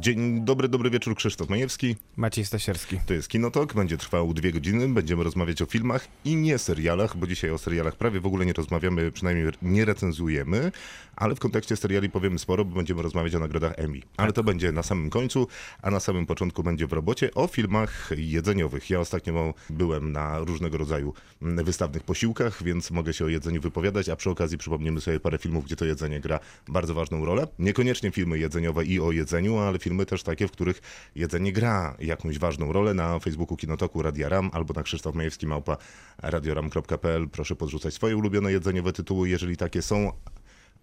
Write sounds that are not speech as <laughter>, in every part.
Dzień dobry, dobry wieczór, Krzysztof Majewski. Maciej Stasierski. To jest Kinotok, będzie trwał dwie godziny, będziemy rozmawiać o filmach i nie serialach, bo dzisiaj o serialach prawie w ogóle nie rozmawiamy, przynajmniej nie recenzujemy, ale w kontekście seriali powiemy sporo, bo będziemy rozmawiać o nagrodach Emmy. Ale to będzie na samym końcu, a na samym początku będzie w robocie o filmach jedzeniowych. Ja ostatnio byłem na różnego rodzaju wystawnych posiłkach, więc mogę się o jedzeniu wypowiadać, a przy okazji przypomnimy sobie parę filmów, gdzie to jedzenie gra bardzo ważną rolę. Niekoniecznie filmy jedzeniowe i o jedzeniu, ale filmy też takie, w których jedzenie gra jakąś ważną rolę. Na Facebooku Kinotoku Radia Ram albo na Krzysztof Majewski małpa radioram.pl. Proszę podrzucać swoje ulubione jedzeniowe tytuły, jeżeli takie są.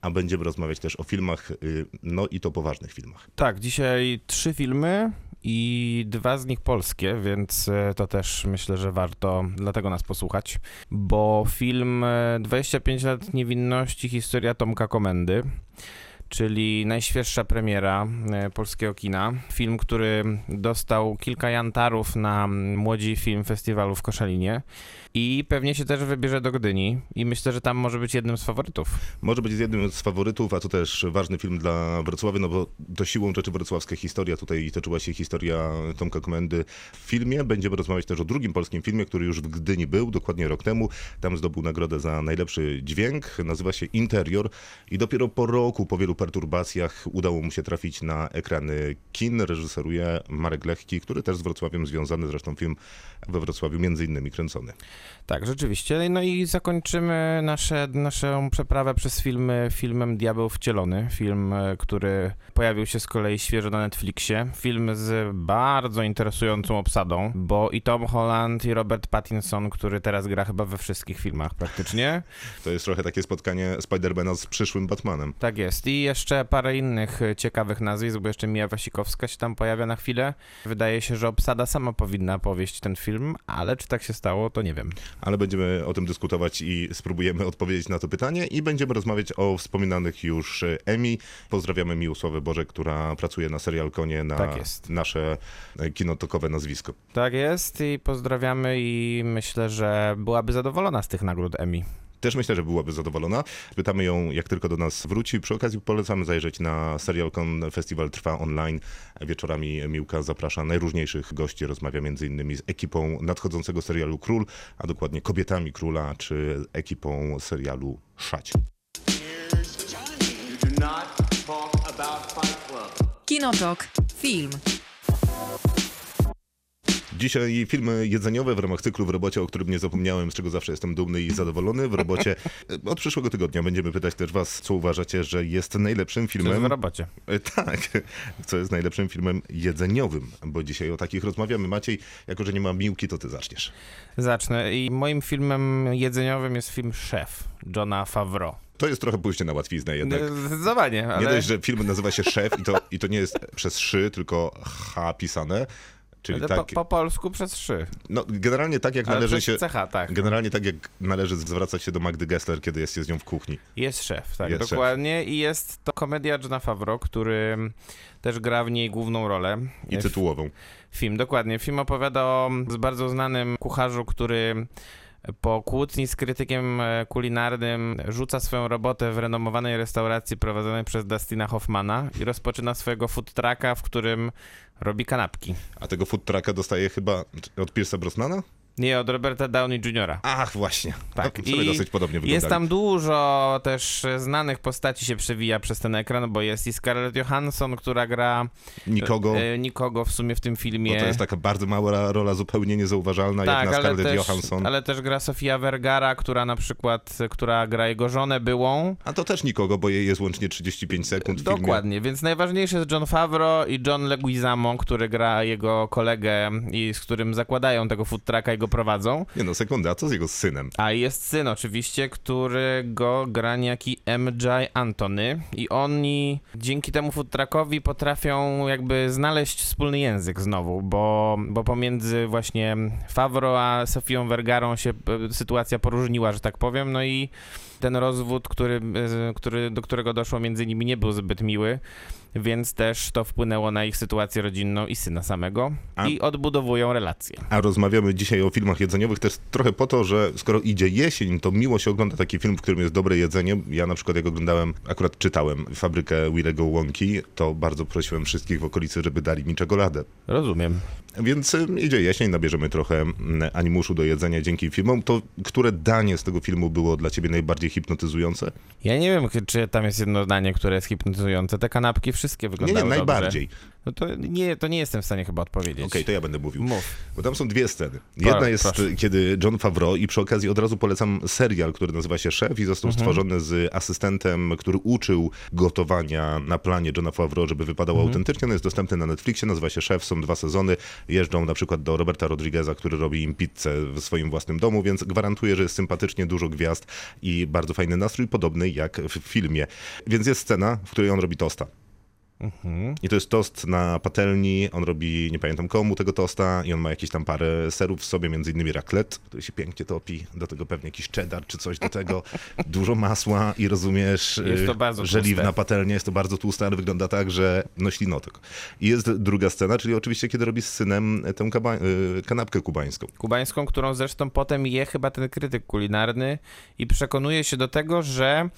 A będziemy rozmawiać też o filmach, y, no i to poważnych filmach. Tak, dzisiaj trzy filmy i dwa z nich polskie, więc e, to też myślę, że warto dlatego nas posłuchać, bo film e, 25 lat niewinności, historia Tomka Komendy, czyli najświeższa premiera e, polskiego kina. Film, który dostał kilka jantarów na Młodzi Film Festiwalu w Koszalinie i pewnie się też wybierze do Gdyni i myślę, że tam może być jednym z faworytów. Może być jednym z faworytów, a to też ważny film dla Wrocławia, no bo to siłą rzeczy wrocławska historia. Tutaj toczyła się historia Tomka Komendy w filmie. Będziemy rozmawiać też o drugim polskim filmie, który już w Gdyni był, dokładnie rok temu. Tam zdobył nagrodę za najlepszy dźwięk. Nazywa się Interior i dopiero po roku, po wielu perturbacjach udało mu się trafić na ekrany kin. Reżyseruje Marek Lechki, który też z Wrocławiem związany, zresztą film we Wrocławiu między innymi kręcony. Tak, rzeczywiście. No i zakończymy nasze, naszą przeprawę przez film, filmem Diabeł Wcielony. Film, e, który pojawił się z kolei świeżo na Netflixie. Film z bardzo interesującą obsadą, bo i Tom Holland, i Robert Pattinson, który teraz gra chyba we wszystkich filmach praktycznie. <laughs> To jest trochę takie spotkanie Spidermana z przyszłym Batmanem. Tak jest. I jeszcze parę innych e, ciekawych nazwisk, bo jeszcze Mija Wasikowska się tam pojawia na chwilę. Wydaje się, że obsada sama powinna powieść ten film, ale czy tak się stało, to nie wiem. Ale będziemy o tym dyskutować i spróbujemy odpowiedzieć na to pytanie i będziemy rozmawiać o wspominanych już e, Emmy. Pozdrawiamy Miłosławę Boże, która pracuje na serial Konie na Tak jest. nasze e, kinotokowe nazwisko. Tak jest i pozdrawiamy i myślę, że byłaby zadowolona z tych nagród Emmy. Też myślę, że byłaby zadowolona. Pytamy ją, jak tylko do nas wróci. Przy okazji polecamy zajrzeć na SerialCon. Festiwal trwa online. Wieczorami Miłka zaprasza najróżniejszych gości. Rozmawia m.in. z ekipą nadchodzącego serialu Król, a dokładnie kobietami Króla, czy ekipą serialu Szać. Kinotok. Film. Dzisiaj filmy jedzeniowe w ramach cyklu w robocie, o którym nie zapomniałem, z czego zawsze jestem dumny i zadowolony. W robocie e, od przyszłego tygodnia będziemy pytać też was, co uważacie, że jest najlepszym filmem. w robocie. E, Tak, <laughs> co jest najlepszym filmem jedzeniowym, bo dzisiaj o takich rozmawiamy. Maciej, jako że nie ma miłki, to ty zaczniesz. Zacznę. I moim filmem jedzeniowym jest film Szef Johna Favreau. To jest trochę pójście na łatwiznę jednak. Zdecydowanie, Nie ale... dość, że film nazywa się Szef i to, i to nie jest przez szy, tylko H pisane. Czyli ale tak, po, po polsku przez trzy. no, generalnie tak jak Ale należy się... CH, tak. Generalnie tak jak należy zwracać się do Magdy Gessler, kiedy jest się z nią w kuchni. Jest szef, tak, Jest szef. dokładnie. I jest to komedia Johna Favreau, który też gra w niej główną rolę. I tytułową. Film, dokładnie. Film opowiada o bardzo znanym kucharzu, który po kłótni z krytykiem e, kulinarnym rzuca swoją robotę w renomowanej restauracji prowadzonej przez Dustina Hoffmana i rozpoczyna swojego food trucka, w którym robi kanapki. A tego food trucka dostaje chyba od Pierce'a Brosnana? Nie, od Roberta Downey Jr. Ach, właśnie. Tak, No, i dosyć podobnie wyglądali. Jest tam dużo też znanych postaci się przewija przez ten ekran, bo jest i Scarlett Johansson, która gra Nikogo. e, nikogo w sumie w tym filmie. Bo to jest taka bardzo mała rola, zupełnie niezauważalna, jak na ale Scarlett też, Johansson. ale też gra Sofia Vergara, która na przykład, która gra jego żonę byłą. A to też nikogo, bo jej jest łącznie 35 sekund w filmie. Dokładnie, więc najważniejszy jest John Favreau i John Leguizamo, który gra jego kolegę i z którym zakładają tego food trucka i go prowadzą. Nie no, sekundę, a co z jego synem? A jest syn oczywiście, którego gra niejaki MJ Antony i oni dzięki temu food truckowi potrafią jakby znaleźć wspólny język znowu, bo, bo pomiędzy właśnie Favreau a Sofią Vergarą się e, sytuacja poróżniła, że tak powiem, no i ten rozwód, który, e, który, do którego doszło między nimi, nie był zbyt miły, więc też to wpłynęło na ich sytuację rodzinną i syna samego A- i odbudowują relacje. A rozmawiamy dzisiaj o filmach jedzeniowych też trochę po to, że skoro idzie jesień, to miło się ogląda taki film, w którym jest dobre jedzenie. Ja na przykład jak oglądałem, akurat czytałem Fabrykę Willego Wonki, to bardzo prosiłem wszystkich w okolicy, żeby dali mi czekoladę. Rozumiem. Więc idzie jesień, nabierzemy trochę mm, animuszu do jedzenia dzięki filmom. To które danie z tego filmu było dla ciebie najbardziej hipnotyzujące? Ja nie wiem, czy tam jest jedno zdanie, które jest hipnotyzujące. Te kanapki wszystkie Nie, wyglądały nie, dobrze. No to nie, to nie jestem w stanie chyba odpowiedzieć. Okej, to ja będę mówił. Mów. Bo tam są dwie sceny. Jedna jest, proszę. kiedy John Favreau i przy okazji od razu polecam serial, który nazywa się Szef i został stworzony z asystentem, który uczył gotowania na planie Johna Favreau, żeby wypadało autentycznie. On jest dostępny na Netflixie, nazywa się Szef, są dwa sezony. Jeżdżą na przykład do Roberta Rodrigueza, który robi im pizzę w swoim własnym domu, więc gwarantuję, że jest sympatycznie, dużo gwiazd i bardzo fajny nastrój, podobny jak w filmie. Więc jest scena, w której on robi tosta. I to jest tost na patelni, on robi, nie pamiętam komu tego tosta i on ma jakieś tam parę serów w sobie, między innymi raclette, który się pięknie topi, do tego pewnie jakiś cheddar czy coś do tego, <laughs> dużo masła i rozumiesz, Jest to y, bardzo żeliwna tłuste. patelnia, jest to bardzo tłuste, ale wygląda tak, że no ślinotek. I jest druga scena, czyli oczywiście kiedy robi z synem tę kaba- y, kanapkę kubańską. kubańską, którą zresztą potem je chyba ten krytyk kulinarny i przekonuje się do tego, że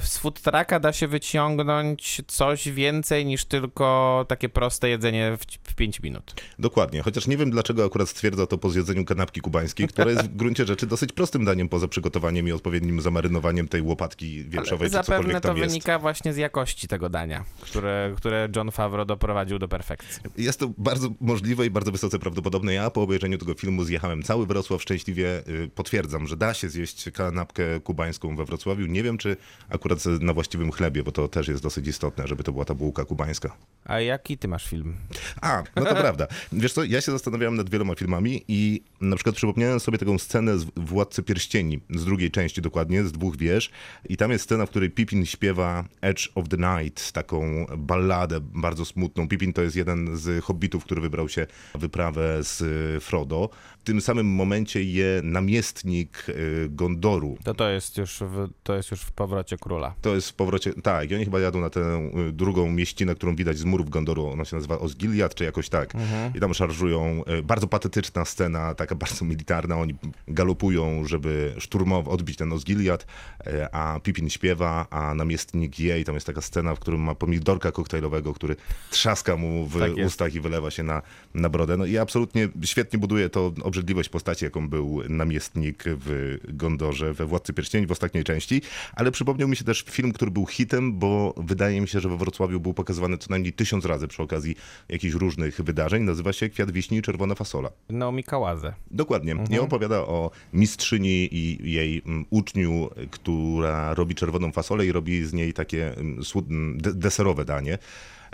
z food trucka da się wyciągnąć coś więcej niż tylko takie proste jedzenie w 5 minut. Dokładnie, chociaż nie wiem dlaczego akurat stwierdza to po zjedzeniu kanapki kubańskiej, która jest w gruncie rzeczy dosyć prostym daniem poza przygotowaniem i odpowiednim zamarynowaniem tej łopatki wieprzowej czy Zapewne cokolwiek to tam jest. wynika właśnie z jakości tego dania, które, które John Favreau doprowadził do perfekcji. Jest to bardzo możliwe i bardzo wysoce prawdopodobne. Ja po obejrzeniu tego filmu zjechałem cały Wrocław szczęśliwie. y, Potwierdzam, że da się zjeść kanapkę kubańską we Wrocławiu. Nie wiem, czy akurat na właściwym chlebie, bo to też jest dosyć istotne, żeby to była ta bułka kubańska. A jaki ty masz film? A, no to <laughs> prawda. Wiesz co, ja się zastanawiałem nad wieloma filmami i na przykład przypomniałem sobie taką scenę z Władcy Pierścieni, z drugiej części dokładnie, z dwóch wież. I tam jest scena, w której Pippin śpiewa Edge of the Night, taką balladę bardzo smutną. Pippin to jest jeden z hobbitów, który wybrał się na wyprawę z y, Frodo. W tym samym momencie je namiestnik y, Gondoru. To to jest już w, to jest już w powrocie króla. To jest w powrocie. Tak, i oni chyba jadą na tę y, drugą mieścinę, którą widać z murów Gondoru. Ona się nazywa Osgiliath, czy jakoś tak. I tam szarżują. y, Bardzo patetyczna scena, taka bardzo militarna. Oni galopują, żeby szturmowo odbić ten Osgiliath, y, a Pippin śpiewa, a namiestnik je. I tam jest taka scena, w którym ma pomidorka koktajlowego, który trzaska mu w Tak ustach i wylewa się na, na brodę. No i absolutnie świetnie buduje to obrzydliwość postaci, jaką był namiestnik w Gondorze we Władcy Pierścieni w ostatniej części, ale przypomniał mi się też film, który był hitem, bo wydaje mi się, że we Wrocławiu był pokazywany co najmniej tysiąc razy przy okazji jakichś różnych wydarzeń. Nazywa się Kwiat Wiśni i Czerwona Fasola. Naomi Kałazę. Dokładnie. I opowiada o mistrzyni i jej mm, uczniu, która robi czerwoną fasolę i robi z niej takie mm, mm, de- deserowe danie.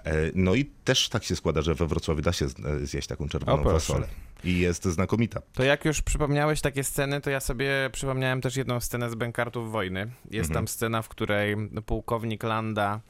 E, No i też tak się składa, że we Wrocławiu da się e, zjeść taką czerwoną fasolę. I jest znakomita. To jak już przypomniałeś takie sceny, to ja sobie przypomniałem też jedną scenę z Bękartów Wojny. Jest tam scena, w której pułkownik Landa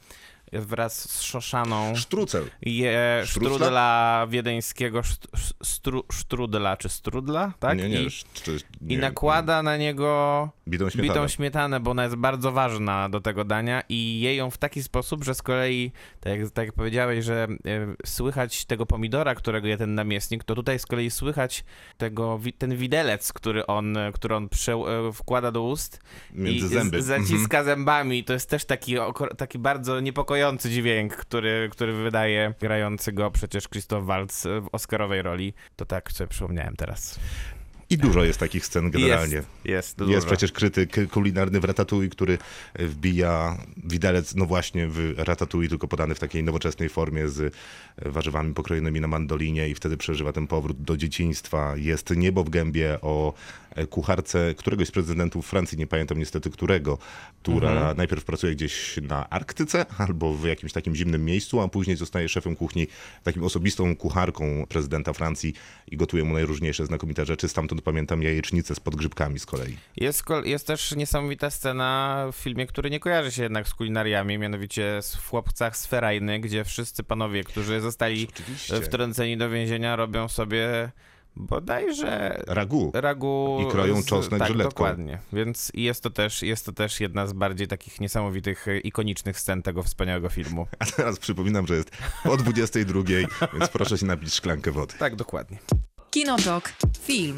wraz z Szoszaną Sztrucel. je Sztrucla? sztrudla wiedeńskiego, szt- stru, sztrudla czy strudla, tak? Nie, nie, I, to jest- I nie, nakłada na niego bitą śmietanę. bitą śmietanę, bo ona jest bardzo ważna do tego dania i je ją w taki sposób, że z kolei, tak jak, tak jak powiedziałeś, że e, słychać tego pomidora, którego je ten namiestnik, to tutaj z kolei słychać tego, ten widelec, który on, który on prze, e, wkłada do ust Między i zęby. zaciska zębami. To jest też taki, taki bardzo niepokojący dźwięk, który, który wydaje grający go przecież Christoph Waltz w Oscarowej roli. To tak sobie przypomniałem teraz. I dużo jest takich scen generalnie. Jest, jest, Jest dużo. przecież krytyk kulinarny w Ratatouille, który wbija widelec, no właśnie w Ratatouille, tylko podany w takiej nowoczesnej formie z warzywami pokrojonymi na mandolinie i wtedy przeżywa ten powrót do dzieciństwa. Jest Niebo w gębie o kucharce któregoś z prezydentów Francji, nie pamiętam niestety którego, która najpierw pracuje gdzieś na Arktyce albo w jakimś takim zimnym miejscu, a później zostaje szefem kuchni, takim osobistą kucharką prezydenta Francji i gotuje mu najróżniejsze znakomite rzeczy. Stamtąd pamiętam jajecznicę z podgrzybkami z kolei. Jest, jest też niesamowita scena w filmie, który nie kojarzy się jednak z kulinariami, mianowicie z- w Chłopcach z Ferajny, gdzie wszyscy panowie, którzy zostali Oczywiście. wtrąceni do więzienia, robią sobie bodajże Ragu. ragu I kroją czosnek tak, żyletką. dokładnie. Więc jest to, też, jest to też jedna z bardziej takich niesamowitych, e, ikonicznych scen tego wspaniałego filmu. <laughs> A teraz przypominam, że jest po 22, więc proszę się napić szklankę wody. Tak, dokładnie. Kinotok. Film.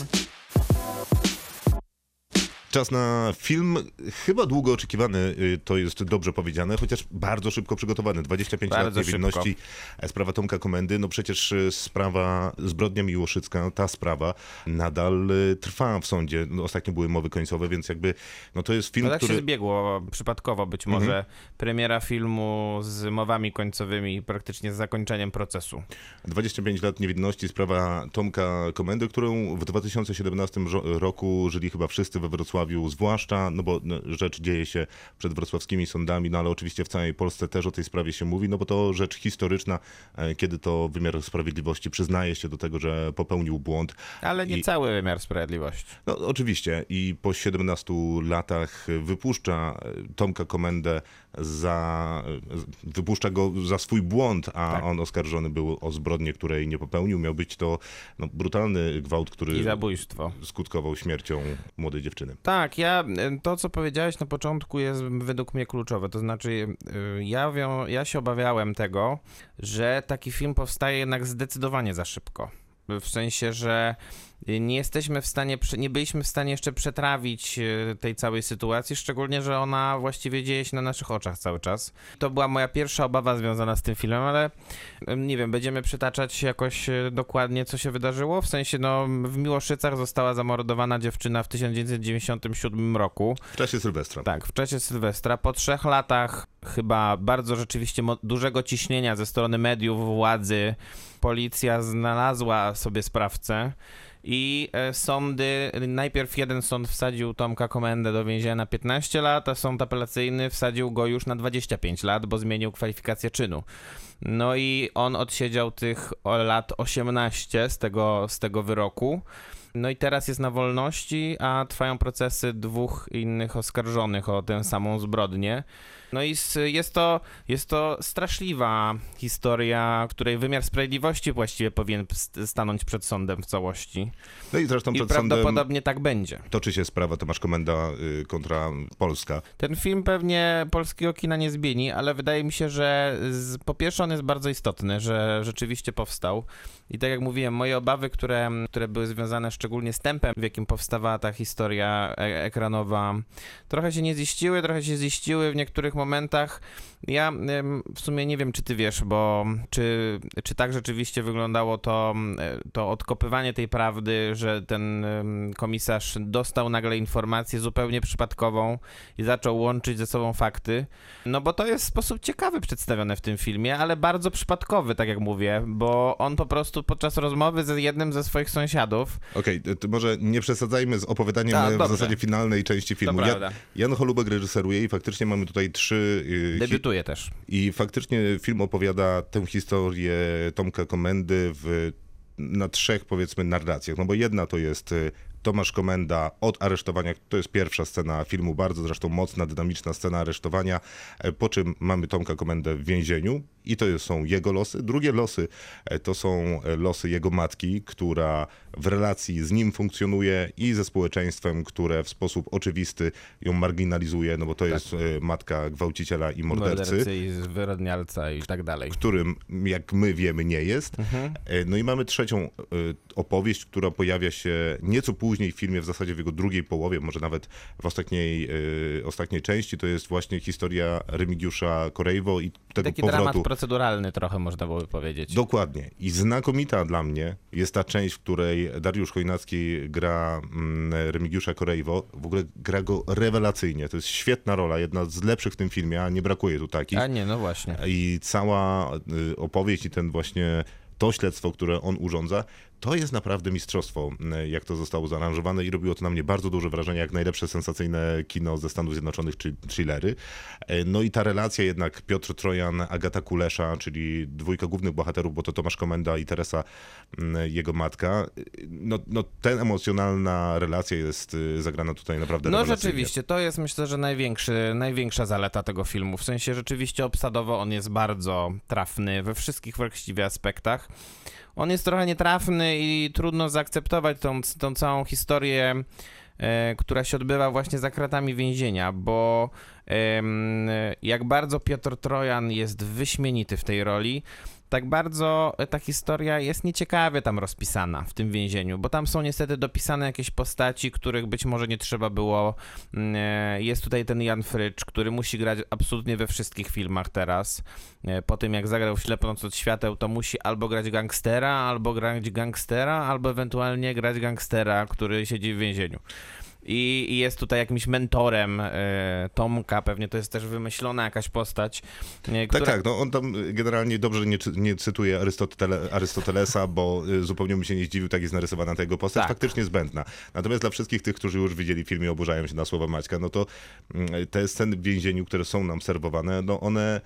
Czas na film, chyba długo oczekiwany, y, to jest dobrze powiedziane, chociaż bardzo szybko przygotowany. 25 Bardzo lat niewinności, e, sprawa Tomka Komendy. No przecież y, sprawa zbrodnia Miłoszycka, ta sprawa nadal y, trwa w sądzie. No, ostatnio były mowy końcowe, więc jakby, no to jest film, No tak który... się zbiegło przypadkowo być Mhm. może premiera filmu z mowami końcowymi praktycznie z zakończeniem procesu. 25 lat niewinności, sprawa Tomka Komendy, którą w 2017 żo- roku żyli chyba wszyscy we Wrocławiu, zwłaszcza, no bo no, rzecz dzieje się przed wrocławskimi sądami, no ale oczywiście w całej Polsce też o tej sprawie się mówi, no bo to rzecz historyczna, e, kiedy to wymiar sprawiedliwości przyznaje się do tego, że popełnił błąd. Ale nie I- cały wymiar sprawiedliwości. No oczywiście i po 17 latach wypuszcza e, Tomka Komendę za, wypuszcza go za swój błąd, a Tak. on oskarżony był o zbrodnię, której nie popełnił. Miał być to no, brutalny gwałt, który I zabójstwo. skutkował śmiercią młodej dziewczyny. Tak, ja to, co powiedziałeś na początku, jest według mnie kluczowe. To znaczy, y, ja, wią, ja się obawiałem tego, że taki film powstaje jednak zdecydowanie za szybko. W sensie, że nie jesteśmy w stanie, nie byliśmy w stanie jeszcze przetrawić y, tej całej sytuacji, szczególnie, że ona właściwie dzieje się na naszych oczach cały czas. To była moja pierwsza obawa związana z tym filmem, ale y, nie wiem, będziemy przytaczać jakoś y, dokładnie, co się wydarzyło. W sensie, no, w Miłoszycach została zamordowana dziewczyna w 1997 roku. W czasie Sylwestra. Tak, w czasie Sylwestra. Po trzech latach chyba bardzo rzeczywiście dużego ciśnienia ze strony mediów, władzy, policja znalazła sobie sprawcę. I e, sądy, najpierw jeden sąd wsadził Tomka Komendę do więzienia na 15 lat, a sąd apelacyjny wsadził go już na 25 lat, bo zmienił kwalifikację czynu. No i on odsiedział tych lat 18 z tego, z tego wyroku. No i teraz jest na wolności, a trwają procesy dwóch innych oskarżonych o tę samą zbrodnię. No i jest to, jest to straszliwa historia, której wymiar sprawiedliwości właściwie powinien st- stanąć przed sądem w całości. No i zresztą I przed sądem prawdopodobnie tak będzie. toczy się sprawa Tomasz Komenda y, kontra Polska. Ten film pewnie polskiego kina nie zmieni, ale wydaje mi się, że z, po pierwsze on jest bardzo istotny, że rzeczywiście powstał. I tak jak mówiłem, moje obawy, które, które były związane szczególnie z tempem, w jakim powstawała ta historia e- ekranowa, trochę się nie ziściły, trochę się ziściły w niektórych momentach. Ja w sumie nie wiem, czy ty wiesz, bo czy, czy tak rzeczywiście wyglądało to, to odkopywanie tej prawdy, że ten komisarz dostał nagle informację zupełnie przypadkową i zaczął łączyć ze sobą fakty. No bo to jest w sposób ciekawy przedstawione w tym filmie, ale bardzo przypadkowy, tak jak mówię, bo on po prostu podczas rozmowy ze jednym ze swoich sąsiadów Okej, to może nie przesadzajmy z opowiadaniem Tak, w zasadzie finalnej części filmu. Prawda. Jan Holubek reżyseruje i faktycznie mamy tutaj trzy... y, debiutuje też. I faktycznie film opowiada tę historię Tomka Komendy w, na trzech, powiedzmy, narracjach. No bo jedna to jest y, Tomasz Komenda od aresztowania, to jest pierwsza scena filmu, bardzo zresztą mocna, dynamiczna scena aresztowania, e, po czym mamy Tomka Komendę w więzieniu i to są jego losy. Drugie losy e, to są e, losy jego matki, która w relacji z nim funkcjonuje i ze społeczeństwem, które w sposób oczywisty ją marginalizuje, no bo to jest e, matka gwałciciela i mordercy Mordercy i zwyrodnialca i tak dalej. którym, jak my wiemy, nie jest. E, No i mamy trzecią opowieść, która pojawia się nieco później w filmie, w zasadzie w jego drugiej połowie, może nawet w ostatniej, ostatniej części. To jest właśnie historia Remigiusza Korejwo i tego Taki powrotu. Proceduralny trochę można byłoby powiedzieć. Dokładnie. I znakomita dla mnie jest ta część, w której Dariusz Chojnacki gra mm, Remigiusza Korejwo. W ogóle gra go rewelacyjnie. To jest świetna rola, jedna z lepszych w tym filmie, a nie brakuje tu takich. A nie, no właśnie. I cała y, opowieść i ten właśnie to śledztwo, które on urządza, to jest naprawdę mistrzostwo, y, jak to zostało zaaranżowane i robiło to na mnie bardzo duże wrażenie, jak najlepsze sensacyjne kino ze Stanów Zjednoczonych czy thrillery. Y, No i ta relacja jednak Piotr Trojan, Agata Kulesza, czyli dwójka głównych bohaterów, bo to Tomasz Komenda i Teresa, jego matka. Y, No, no ten emocjonalna relacja jest zagrana tutaj naprawdę No rzeczywiście, to jest myślę, że największy, największa zaleta tego filmu. W sensie rzeczywiście obsadowo on jest bardzo trafny we wszystkich właściwie aspektach. on jest trochę nietrafny i trudno zaakceptować tą, tą całą historię, e, która się odbywa właśnie za kratami więzienia, bo jak bardzo Piotr Trojan jest wyśmienity w tej roli, tak bardzo ta historia jest nieciekawie tam rozpisana w tym więzieniu, bo tam są niestety dopisane jakieś postaci, których być może nie trzeba było. Mm, e, Jest tutaj ten Jan Frycz, który musi grać absolutnie we wszystkich filmach teraz. E, Po tym jak zagrał Ślepnąc od świateł, to musi albo grać gangstera, albo grać gangstera, albo ewentualnie grać gangstera, który siedzi w więzieniu. I, i jest tutaj jakimś mentorem e, Tomka, pewnie to jest też wymyślona jakaś postać. e, Tak, która- tak, no on tam generalnie dobrze nie, nie cytuje Arystotele, Arystotelesa, bo y, zupełnie bym się nie zdziwił, tak jest narysowana ta jego postać, Tak. faktycznie zbędna. Natomiast dla wszystkich tych, którzy już widzieli film i oburzają się na słowa Maćka, no to mm, te sceny w więzieniu, które są nam serwowane, no one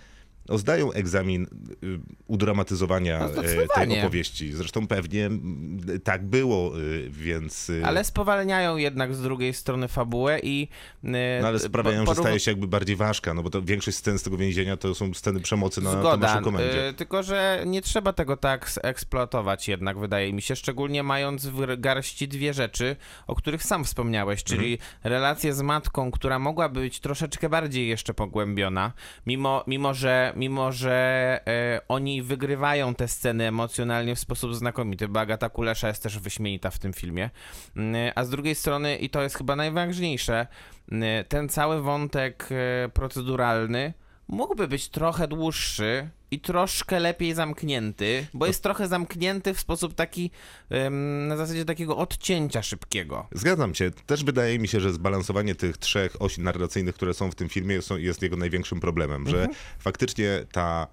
no, zdają egzamin y, udramatyzowania No, y, tej opowieści. Zresztą pewnie mm, tak było, y, więc... Ale spowalniają jednak z drugiej strony fabułę i... No ale po- sprawiają, że staje się jakby bardziej ważka, no bo to większość scen z tego więzienia to są sceny przemocy na Zgoda, Tomaszu Komendzie. tylko że nie trzeba tego tak eksploatować jednak, wydaje mi się, szczególnie mając w garści dwie rzeczy, o których sam wspomniałeś, czyli Mhm. relację z matką, która mogła być troszeczkę bardziej jeszcze pogłębiona, mimo, mimo że, mimo, że e, oni wygrywają te sceny emocjonalnie w sposób znakomity, bo Agata Kulesza jest też wyśmienita w tym filmie, Mm, a z drugiej strony, i to jest chyba najważniejsze, mm, ten cały wątek e, proceduralny mógłby być trochę dłuższy i troszkę lepiej zamknięty, bo jest trochę zamknięty w sposób taki, em, na zasadzie takiego odcięcia szybkiego. Zgadzam się. Też wydaje mi się, że zbalansowanie tych trzech osi narracyjnych, które są w tym filmie, są, jest jego największym problemem, że faktycznie ta,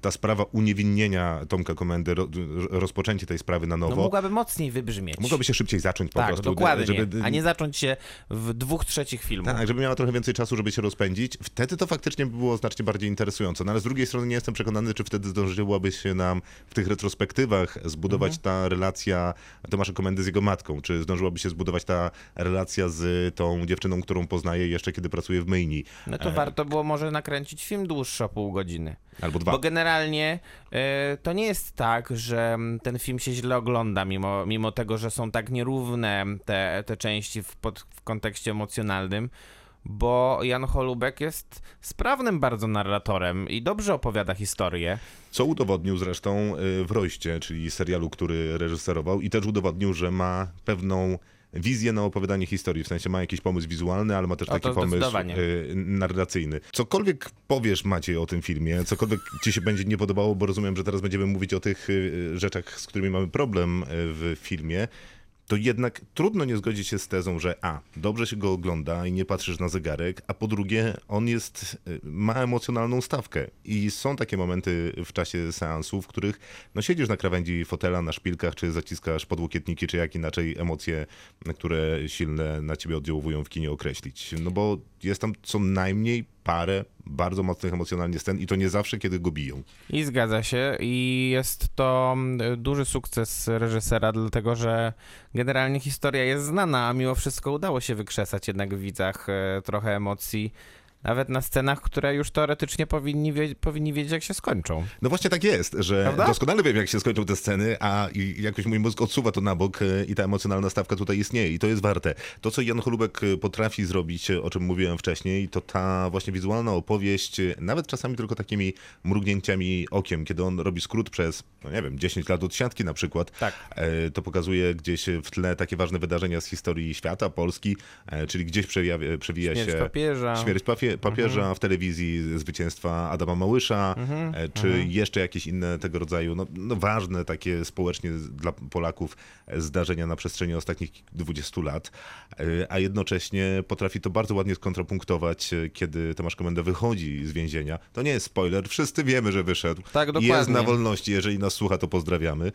ta sprawa uniewinnienia Tomka Komendy, ro, rozpoczęcie tej sprawy na No nowo, mogłaby mocniej wybrzmieć. mogłaby się szybciej zacząć po tak, prostu. dokładnie, Żeby, a nie zacząć się w dwóch trzecich filmu. tak, żeby miała trochę więcej czasu, żeby się rozpędzić. Wtedy to faktycznie by było znacznie bardziej interesujące. No ale z drugiej strony nie jestem przekonany, czy wtedy zdążyłaby się nam w tych retrospektywach zbudować Mhm. ta relacja Tomasza Komendy z jego matką. Czy zdążyłaby się zbudować ta relacja z tą dziewczyną, którą poznaje jeszcze kiedy pracuje w myjni. No to warto było może nakręcić film dłuższy o pół godziny. Albo dwa. Bo generalnie e, to nie jest tak, że mm, ten film się źle ogląda, mimo, mimo tego, że są tak nierówne te, te części w, pod, w kontekście emocjonalnym, bo Jan Holubek jest sprawnym bardzo narratorem i dobrze opowiada historię. Co udowodnił zresztą y, w Rojście, czyli serialu, który reżyserował i też udowodnił, że ma pewną wizję na opowiadanie historii, w sensie ma jakiś pomysł wizualny, ale ma też taki pomysł y, narracyjny. Cokolwiek powiesz Maciej o tym filmie, cokolwiek ci się będzie nie podobało, bo rozumiem, że teraz będziemy mówić o tych y, rzeczach, z którymi mamy problem y, w filmie, to jednak trudno nie zgodzić się z tezą, że a, dobrze się go ogląda i nie patrzysz na zegarek, a po drugie, on jest, y, ma emocjonalną stawkę i są takie momenty w czasie seansu, w których no, siedzisz na krawędzi fotela, na szpilkach, czy zaciskasz podłokietniki, czy jak inaczej emocje, które silne na ciebie oddziałują w kinie określić. No bo jest tam co najmniej parę bardzo mocnych emocjonalnie scen i to nie zawsze, kiedy go biją. I zgadza się, i jest to mm, duży sukces reżysera, dlatego że generalnie historia jest znana, a mimo wszystko udało się wykrzesać jednak w widzach e, trochę emocji, nawet na scenach, które już teoretycznie powinni, wie, powinni wiedzieć, jak się skończą. No właśnie tak jest, że Prawda? doskonale wiem, jak się skończą te sceny, a jakoś mój mózg odsuwa to na bok e, i ta emocjonalna stawka tutaj istnieje i to jest warte. To, co Jan Cholubek e, potrafi zrobić, e, o czym mówiłem wcześniej, to ta właśnie wizualna opowieść, nawet czasami tylko takimi mrugnięciami okiem, kiedy on robi skrót przez, no nie wiem, 10 lat od siatki na przykład, Tak. to pokazuje gdzieś w tle takie ważne wydarzenia z historii świata, Polski, czyli gdzieś przewija, przewija Śmierć się... papieża. Śmierć papie, papieża w telewizji, zwycięstwa Adama Małysza, e, czy jeszcze jakieś inne tego rodzaju, no, no ważne takie społecznie dla Polaków e, zdarzenia na przestrzeni ostatnich 20 lat, e, a jednocześnie potrafi to bardzo ładnie skontrapunktować, kiedy Tomasz Komenda wychodzi z więzienia. To nie jest spoiler, wszyscy wiemy, że wyszedł. Tak, Jest dokładnie. na wolności, jeżeli nas słucha, to pozdrawiamy.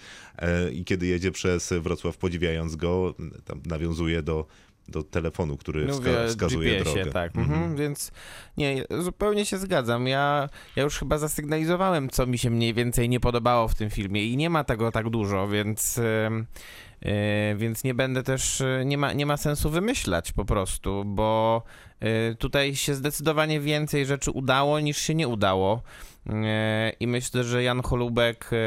I kiedy jedzie przez Wrocław, podziwiając go, tam nawiązuje do do telefonu, który wska- Mówię wskazuje drogę. tak. Mhm. Więc nie, zupełnie się zgadzam. Ja, ja już chyba zasygnalizowałem, co mi się mniej więcej nie podobało w tym filmie i nie ma tego tak dużo, więc, e, więc nie będę też, e, nie ma, nie ma sensu wymyślać po prostu, bo tutaj się zdecydowanie więcej rzeczy udało niż się nie udało. E, I myślę, że Jan Holubek, e,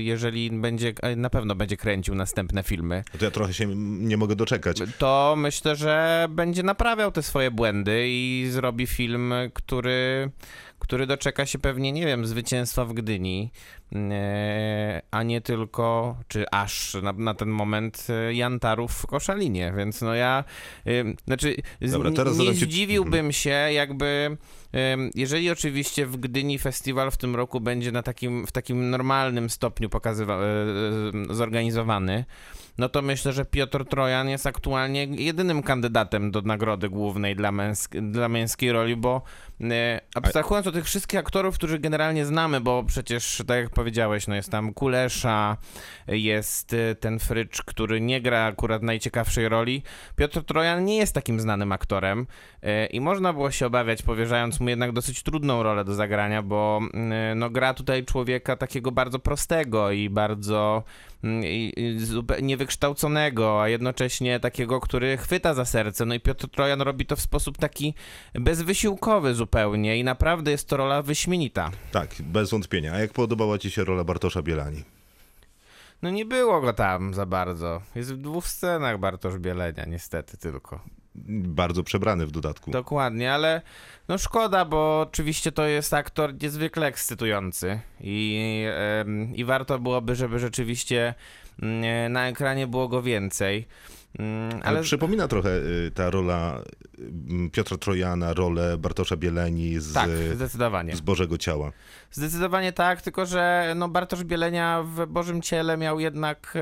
jeżeli będzie, e, na pewno będzie kręcił następne filmy, To ja trochę się nie mogę doczekać. to myślę, że będzie naprawiał te swoje błędy i zrobi film, który, który doczeka się pewnie, nie wiem, zwycięstwa w Gdyni, a nie tylko, czy aż na, na ten moment e, Jantarów w Koszalinie, więc no ja, znaczy, Dobra, nie ci- zdziwiłbym Mhm. się, jakby, jeżeli oczywiście w Gdyni festiwal w tym roku będzie na takim, w takim normalnym stopniu pokazywa, e, e, zorganizowany, no to myślę, że Piotr Trojan jest aktualnie jedynym kandydatem do nagrody głównej dla, męsk- dla męskiej roli, bo e, abstrahując od tych wszystkich aktorów, których generalnie znamy, bo przecież, tak jak powiedziałeś, no jest tam Kulesza, jest e, ten Frycz, który nie gra akurat najciekawszej roli. Piotr Trojan nie jest takim znanym aktorem e, i można było się obawiać, powierzając mu jednak dosyć trudną rolę do zagrania, bo mm, no, gra tutaj człowieka takiego bardzo prostego i bardzo niewykształconego, a jednocześnie takiego, który chwyta za serce. No i Piotr Trojan robi to w sposób taki bezwysiłkowy zupełnie i naprawdę jest to rola wyśmienita. Tak, bez wątpienia. A jak podobała ci się rola Bartosza Bielani? No nie było go tam za bardzo. Jest w dwóch scenach Bartosz Bielenia, niestety tylko. Bardzo przebrany w dodatku. Dokładnie, ale no szkoda, bo oczywiście to jest aktor niezwykle ekscytujący i, em, i warto byłoby, żeby rzeczywiście mm, na ekranie było go więcej. Mm, Ale Ale przypomina trochę y, ta rola y, Piotra Trojana, rolę Bartosza Bieleni z, tak, z Bożego Ciała. Zdecydowanie tak, tylko że no Bartosz Bielenia w Bożym Ciele miał jednak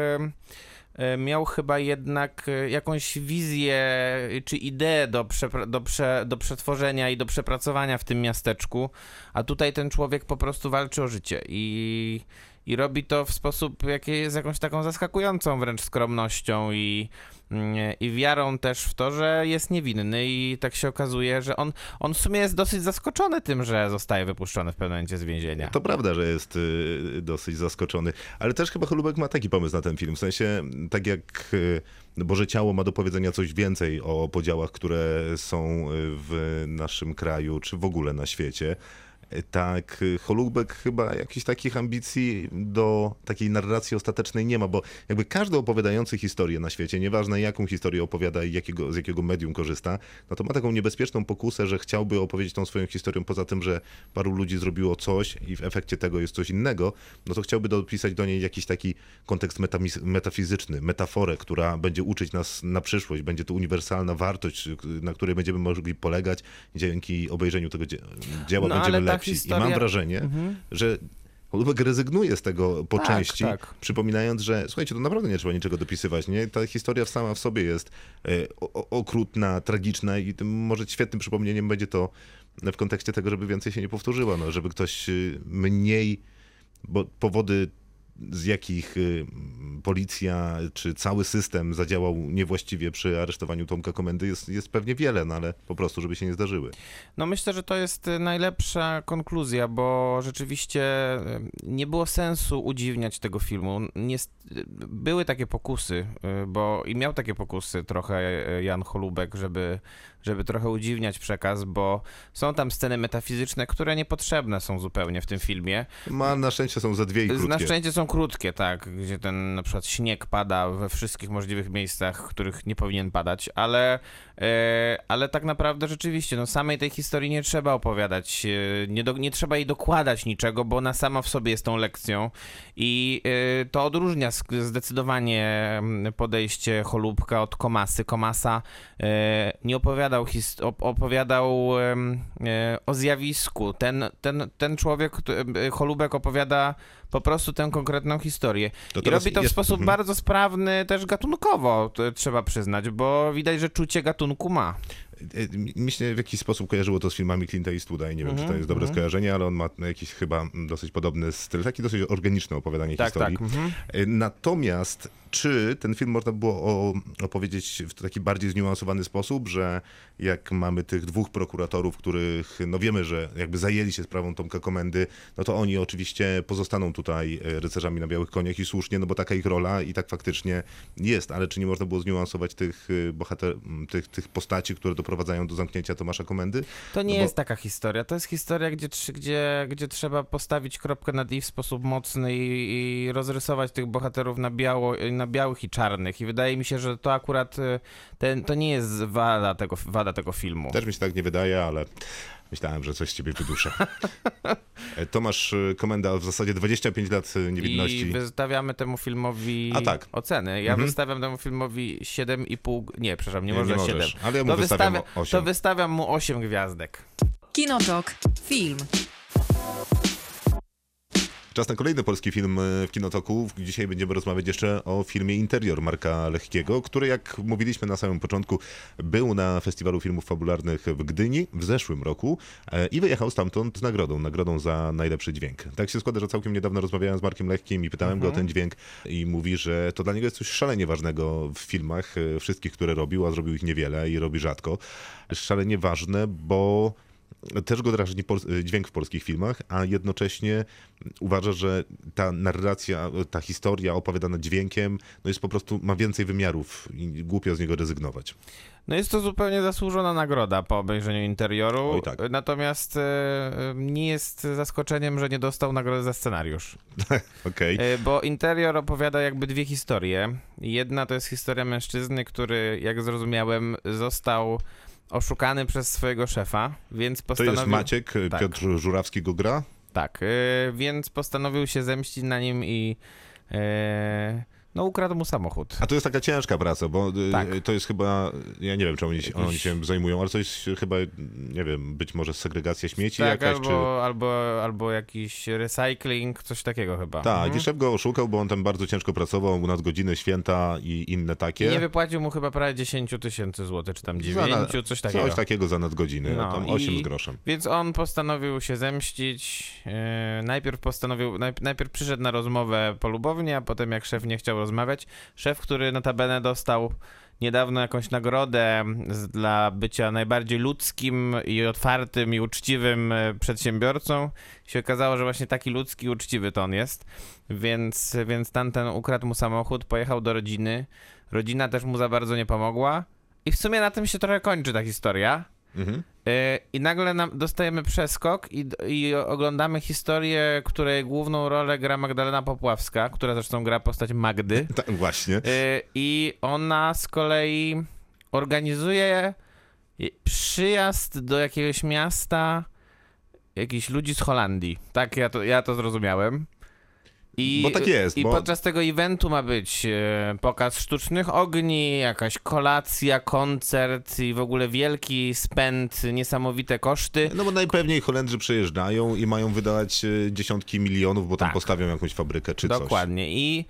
miał chyba jednak e, jakąś wizję e, czy ideę do, do, prze- do przetworzenia i do przepracowania w tym miasteczku, a tutaj ten człowiek po prostu walczy o życie i, i robi to w sposób jaki jest jakąś taką zaskakującą wręcz skromnością i, mm, i wiarą też w to, że jest niewinny i tak się okazuje, że on, on w sumie jest dosyć zaskoczony tym, że zostaje wypuszczony w pewnym momencie z więzienia. To prawda, że jest y, dosyć zaskoczony, ale też chyba Cholubek ma taki pomysł na ten film. W sensie, tak jak y, Boże Ciało ma do powiedzenia coś więcej o podziałach, które są y, w naszym kraju, czy w ogóle na świecie. Tak, Holubek chyba jakichś takich ambicji do takiej narracji ostatecznej nie ma, bo jakby każdy opowiadający historię na świecie, nieważne jaką historię opowiada i jakiego, z jakiego medium korzysta, no to ma taką niebezpieczną pokusę, że chciałby opowiedzieć tą swoją historią poza tym, że paru ludzi zrobiło coś i w efekcie tego jest coś innego, no to chciałby dopisać do niej jakiś taki kontekst metafizyczny, metaforę, która będzie uczyć nas na przyszłość, będzie to uniwersalna wartość, na której będziemy mogli polegać dzięki obejrzeniu tego dzie- dzieła No, będziemy ale ta lepsi. I historia- mam wrażenie, że Holubek rezygnuje z tego po Tak, części, tak. przypominając, że słuchajcie, to naprawdę nie trzeba niczego dopisywać, nie? Ta historia sama w sobie jest e, o- okrutna, tragiczna i może świetnym przypomnieniem będzie to w kontekście tego, żeby więcej się nie powtórzyła, no, żeby ktoś y, mniej, bo powody z jakich y, policja czy cały system zadziałał niewłaściwie przy aresztowaniu Tomka Komendy jest, jest pewnie wiele, no ale po prostu, żeby się nie zdarzyły. No myślę, że to jest y, najlepsza konkluzja, bo rzeczywiście y, nie było sensu udziwniać tego filmu. Nie, były takie pokusy, bo i miał takie pokusy trochę Jan Holubek, żeby, żeby trochę udziwniać przekaz, bo są tam sceny metafizyczne, które niepotrzebne są zupełnie w tym filmie. Ma na szczęście są za dwie i krótkie. Na szczęście są krótkie, tak, gdzie ten na przykład śnieg pada we wszystkich możliwych miejscach, w których nie powinien padać, ale, ale tak naprawdę rzeczywiście, no samej tej historii nie trzeba opowiadać, e, nie, do, nie trzeba jej dokładać niczego, bo ona sama w sobie jest tą lekcją i e, to odróżnia zdecydowanie mm, podejście Cholubka od Komasy. Komasa e, nie opowiadał, opowiadał e, o zjawisku. Ten, ten, ten człowiek, e, Cholubek opowiada po prostu tę konkretną historię. To I robi to w jest- sposób mhm. bardzo sprawny, też gatunkowo, trzeba przyznać, bo widać, że czucie gatunku ma. E, Mi się w jakiś sposób kojarzyło to z filmami Clint'a Eastwooda i nie wiem, Mhm, czy to jest dobre skojarzenie, ale on ma jakiś chyba dosyć podobny styl, taki dosyć organiczny opowiadanie Tak, historii. tak. Mhm. E, Natomiast czy ten film można było opowiedzieć w taki bardziej zniuansowany sposób, że jak mamy tych dwóch prokuratorów, których no wiemy, że jakby zajęli się sprawą Tomka Komendy, no to oni oczywiście pozostaną tutaj e, rycerzami na białych koniach i słusznie, no bo taka ich rola i tak faktycznie jest, ale czy nie można było zniuansować tych e, bohater, tych, tych postaci, które doprowadzają do zamknięcia Tomasza Komendy? To nie No bo- jest taka historia. To jest historia, gdzie, gdzie, gdzie trzeba postawić kropkę nad i w sposób mocny i, i rozrysować tych bohaterów na, biało, na białych i czarnych. I wydaje mi się, że to akurat y, ten, to nie jest wada tego, wada tego filmu. Też mi się tak nie wydaje, ale myślałem, że coś z ciebie wyduszę. E, Tomasz e, Komenda w zasadzie 25 lat e, niewinności. I wystawiamy temu filmowi A tak. oceny. Ja Mhm. wystawiam temu filmowi 7,5. Nie, przepraszam, nie, Nie, można nie 7. możesz, ale ja mu to, wystawiam wystawia- osiem. to wystawiam mu 8 gwiazdek. Kinotok. Film. Czas na kolejny polski film e, w Kinotoku. Dzisiaj będziemy rozmawiać jeszcze o filmie Interior Marka Lechkiego, który jak mówiliśmy na samym początku był na Festiwalu Filmów Fabularnych w Gdyni w zeszłym roku e, i wyjechał stamtąd z nagrodą, nagrodą za najlepszy dźwięk. Tak się składa, że całkiem niedawno rozmawiałem z Markiem Lechkim i pytałem go o ten dźwięk i mówi, że to dla niego jest coś szalenie ważnego w filmach, e, wszystkich, które robił, a zrobił ich niewiele i robi rzadko. Szalenie ważne, bo też go drażni pol- dźwięk w polskich filmach, a jednocześnie uważa, że ta narracja, ta historia opowiadana dźwiękiem no jest po prostu, ma więcej wymiarów i głupio z niego rezygnować. No jest to zupełnie zasłużona nagroda po obejrzeniu interioru. Oj, tak. Natomiast e, e, nie jest zaskoczeniem, że nie dostał nagrody za scenariusz. <laughs> Okej. E, Bo interior opowiada jakby dwie historie. Jedna to jest historia mężczyzny, który, jak zrozumiałem, został oszukany przez swojego szefa, więc To postanowił... jest Maciek, Tak. Piotr Żurawski go gra. Tak, e, więc postanowił się zemścić na nim i e, no ukradł mu samochód. A to jest taka ciężka praca, bo y, Tak. to jest chyba, ja nie wiem, czemu oni, oni się zajmują, ale to jest chyba, nie wiem, być może segregacja śmieci Tak, jakaś, albo, czy... albo, albo jakiś recycling, coś takiego chyba. Tak, Mhm. i szef go oszukał, bo on tam bardzo ciężko pracował, nadgodziny, święta i inne I takie. nie wypłacił mu chyba prawie 10 tysięcy złotych, czy tam 9, Za na- coś takiego. Coś takiego za nadgodziny, No, tam 8 i- z groszem. Więc on postanowił się zemścić. e, najpierw postanowił, najp- najpierw przyszedł na rozmowę polubownie, a potem jak szef nie chciał rozmawiać, szef, który notabene dostał niedawno jakąś nagrodę dla bycia najbardziej ludzkim i otwartym i uczciwym e, przedsiębiorcą, się okazało, że właśnie taki ludzki i uczciwy to on jest. Więc, więc tamten ukradł mu samochód, pojechał do rodziny. Rodzina też mu za bardzo nie pomogła. I w sumie na tym się trochę kończy ta historia. Mhm. Yy, I nagle dostajemy przeskok i, i oglądamy historię, której główną rolę gra Magdalena Popławska, która zresztą gra postać Magdy. <laughs> Tak, właśnie. Yy, I ona z kolei organizuje przyjazd do jakiegoś miasta jakichś ludzi z Holandii. Tak, ja to, ja to zrozumiałem. I, Bo tak jest, I bo- podczas tego eventu ma być e, pokaz sztucznych ogni, jakaś kolacja, koncert i w ogóle wielki spęd, niesamowite koszty. No bo najpewniej Holendrzy przejeżdżają i mają wydać e, dziesiątki milionów, bo tam Tak. postawią jakąś fabrykę czy coś. Dokładnie. I,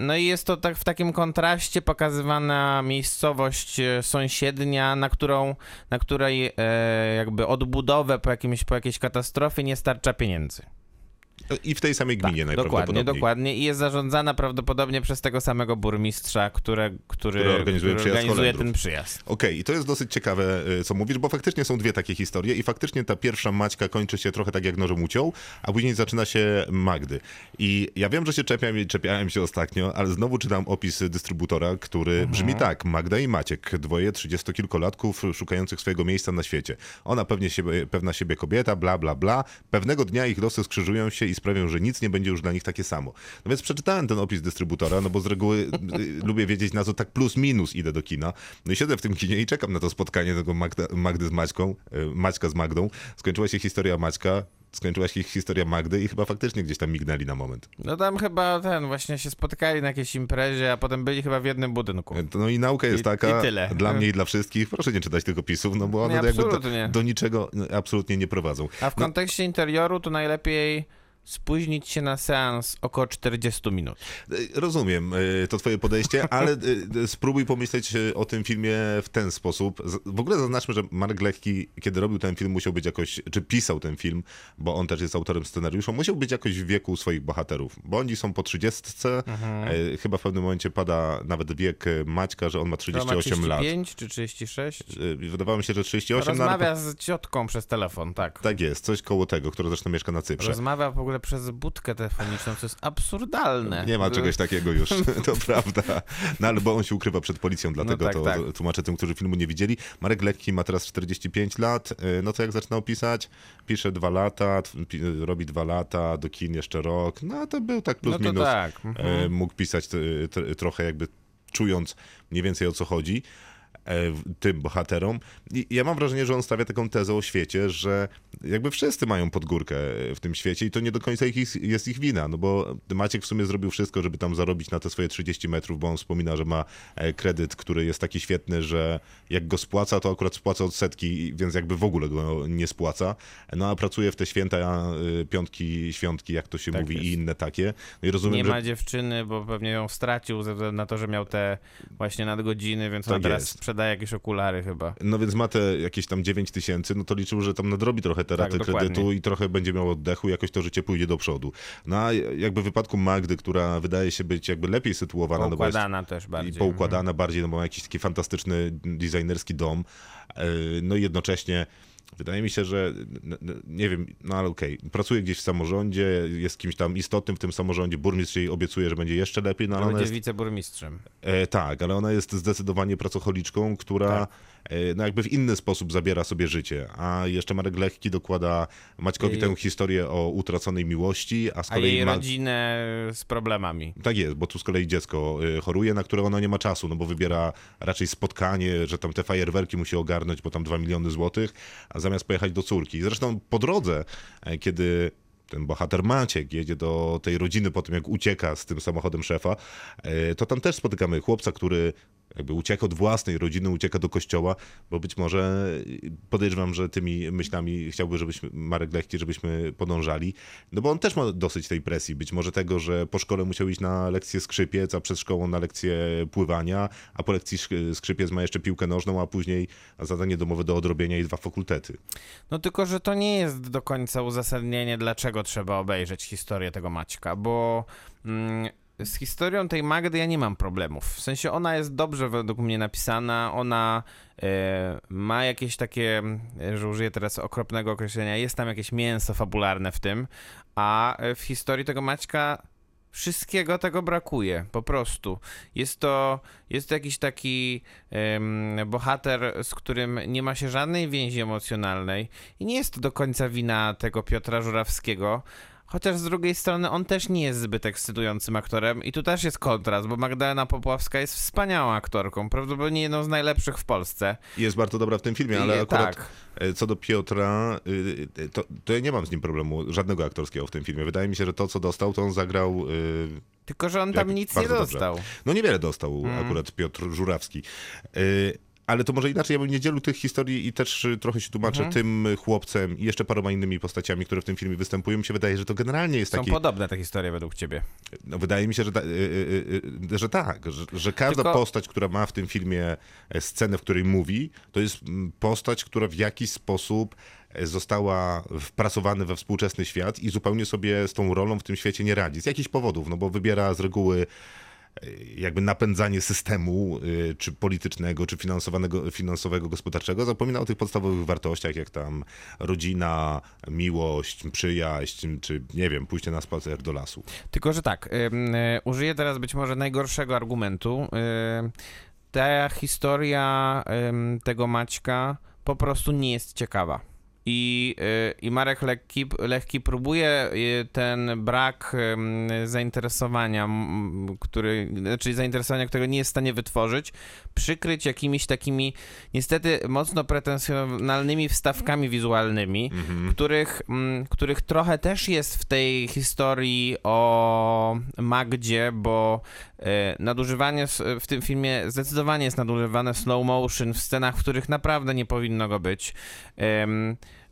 no i jest to tak w takim kontraście pokazywana miejscowość e, sąsiednia, na którą, na której jakby odbudowę po, jakimś, po jakiejś katastrofie nie starcza pieniędzy. I w tej samej gminie Tak, najprawdopodobniej. dokładnie, dokładnie. I jest zarządzana prawdopodobnie przez tego samego burmistrza, które, który, Który organizuje przyjazd organizuje ten przyjazd. Okej, i to jest dosyć ciekawe, y, co mówisz, bo faktycznie są dwie takie historie i faktycznie ta pierwsza Maćka kończy się trochę tak jak nożem uciął, a później zaczyna się Magdy. I ja wiem, że się czepiam i czepiałem się ostatnio, ale znowu czytam opis dystrybutora, który Mhm. brzmi tak. Magda i Maciek, dwoje trzydziestokilkolatków szukających swojego miejsca na świecie. Ona pewnie siebie, pewna siebie kobieta, bla, bla, bla. Pewnego dnia ich losy skrzyżują się i sprawią, że nic nie będzie już dla nich takie samo. No więc przeczytałem ten opis dystrybutora, no bo z reguły y, <laughs> lubię wiedzieć na co tak plus minus idę do kina. No i siedzę w tym kinie i czekam na to spotkanie tego Magda, Magdy z Maćką, y, Maćka z Magdą. Skończyła się historia Maćka, skończyła się historia Magdy i chyba faktycznie gdzieś tam mignęli na moment. No tam chyba ten, właśnie się spotkali na jakiejś imprezie, a potem byli chyba w jednym budynku. No i nauka jest I- taka, i tyle. dla mnie i dla wszystkich, proszę nie czytać tych opisów, no bo one Nie, jakby do, do niczego no, absolutnie nie prowadzą. A w No, kontekście interioru to najlepiej spóźnić się na seans około 40 minut. E, Rozumiem e, to twoje podejście, <laughs> ale e, spróbuj pomyśleć o tym filmie w ten sposób. W ogóle zaznaczmy, że Marek Lechki, kiedy robił ten film, musiał być jakoś, czy pisał ten film, bo on też jest autorem scenariusza, musiał być jakoś w wieku swoich bohaterów, bo oni są po 30, e, chyba w pewnym momencie pada nawet wiek Maćka, że on ma To ma 38 lat. 35 czy 36? E, Wydawało mi się, że 38 no, ale Rozmawia z ciotką przez telefon, tak. Tak jest, coś koło tego, która zresztą mieszka na Cyprze. Rozmawia w ogóle przez budkę telefoniczną, co jest absurdalne. Nie ma czegoś takiego już, <laughs> <laughs> to prawda. No ale bo on się ukrywa przed policją, dlatego tak, to tak. tłumaczę tym, którzy filmu nie widzieli. Marek Lekki ma teraz 45 lat. y, No to jak zaczynał pisać? Pisze dwa lata, robi dwa lata, do kin jeszcze rok. No to był tak plus No minus. tak. Mhm. E, Mógł pisać t- trochę jakby czując mniej więcej o co chodzi e, tym bohaterom. I ja mam wrażenie, że on stawia taką tezę o świecie, że jakby wszyscy mają podgórkę w tym świecie i to nie do końca ich, jest ich wina, no bo Maciek w sumie zrobił wszystko, żeby tam zarobić na te swoje 30 metrów, bo on wspomina, że ma e, kredyt, który jest taki świetny, że jak go spłaca, to akurat spłaca odsetki, więc jakby w ogóle go nie spłaca. No a pracuje w te święta, e, piątki, świątki, jak to się Tak mówi, jest. i inne takie. No i rozumiem, Nie że ma dziewczyny, bo pewnie ją stracił ze względu na to, że miał te właśnie nadgodziny, więc Tak on teraz jest. Sprzedaje jakieś okulary chyba. No więc ma te jakieś tam 9 tysięcy, no to liczył, że tam nadrobi trochę te Tak, raty dokładnie. kredytu i trochę będzie miał oddechu, jakoś to życie pójdzie do przodu. No a jakby w wypadku Magdy, która wydaje się być jakby lepiej sytuowana, no bo jest Poukładana też bardziej. i poukładana bardziej, no bo ma jakiś taki fantastyczny designerski dom, e, no i jednocześnie wydaje mi się, że nie wiem, no ale okej, pracuje gdzieś w samorządzie, jest kimś tam istotnym w tym samorządzie, burmistrz jej obiecuje, że będzie jeszcze lepiej, no ale ona Będzie jest wiceburmistrzem. E, tak, ale ona jest zdecydowanie pracocholiczką, która Tak. E, no jakby w inny sposób zabiera sobie życie. A jeszcze Marek Lekki dokłada Maćkowi tę historię o utraconej miłości, a z A kolei jej ma... rodzinę z problemami. Tak jest, bo tu z kolei dziecko e, choruje, na które ona nie ma czasu, no bo wybiera raczej spotkanie, że tam te fajerwerki musi ogarnąć, bo tam 2 miliony złotych, a zamiast pojechać do córki. Zresztą po drodze, e, kiedy ten bohater Maciek jedzie do tej rodziny po tym, jak ucieka z tym samochodem szefa, e, to tam też spotykamy chłopca, który jakby ucieka od własnej rodziny, ucieka do kościoła, bo być może podejrzewam, że tymi myślami chciałby, żebyśmy, Marek Lechki, żebyśmy podążali, no bo on też ma dosyć tej presji, być może tego, że po szkole musiał iść na lekcję skrzypiec, a przed szkołą na lekcję pływania, a po lekcji sk- skrzypiec ma jeszcze piłkę nożną, a później zadanie domowe do odrobienia i dwa fakultety. No tylko, że to nie jest do końca uzasadnienie, dlaczego trzeba obejrzeć historię tego Maćka, bo mm, z historią tej Magdy ja nie mam problemów. W sensie ona jest dobrze według mnie napisana, ona e, ma jakieś takie, e, że użyję teraz okropnego określenia, jest tam jakieś mięso fabularne w tym, a e, w historii tego Maćka wszystkiego tego brakuje, po prostu. Jest to, jest to jakiś taki bohater, z którym nie ma się żadnej więzi emocjonalnej i nie jest to do końca wina tego Piotra Żurawskiego, chociaż z drugiej strony on też nie jest zbyt ekscytującym aktorem i tu też jest kontrast, bo Magdalena Popławska jest wspaniałą aktorką, prawdopodobnie jedną z najlepszych w Polsce. Jest bardzo dobra w tym filmie, ale I- akurat tak. e, co do Piotra, y, to, to ja nie mam z nim problemu żadnego aktorskiego w tym filmie. Wydaje mi się, że to, co dostał, to on zagrał y, Tylko, że on tam Jak- nic nie bardzo dobrze. dostał. No niewiele dostał Mhm. akurat Piotr Żurawski. Ale to może inaczej, ja bym nie dzielił tych historii i też y, trochę się tłumaczę Mhm. tym chłopcem i jeszcze paroma innymi postaciami, które w tym filmie występują. Mi się wydaje, że to generalnie jest Są taki... podobne te historie według ciebie. No, wydaje mi się, że, ta, y, y, y, y, że tak, że, że każda Tylko- postać, która ma w tym filmie e, scenę, w której mówi, to jest postać, która w jakiś sposób e, została wpracowana we współczesny świat i zupełnie sobie z tą rolą w tym świecie nie radzi. Z jakichś powodów, no bo wybiera z reguły jakby napędzanie systemu, y, czy politycznego, czy finansowanego, finansowego, gospodarczego, zapomina o tych podstawowych wartościach, jak tam rodzina, miłość, przyjaźń, czy nie wiem, pójście na spacer do lasu. Tylko, że tak, y, użyję teraz być może najgorszego argumentu. Ym, ta historia tego Maćka po prostu nie jest ciekawa. I, y, I Marek Lekki, Lekki próbuje y, ten brak zainteresowania, który, znaczy zainteresowania, którego nie jest w stanie wytworzyć, przykryć jakimiś takimi niestety mocno pretensjonalnymi wstawkami wizualnymi, których, mm, których trochę też jest w tej historii o Magdzie, bo nadużywanie s- w tym filmie zdecydowanie jest nadużywane slow motion w scenach, w których naprawdę nie powinno go być.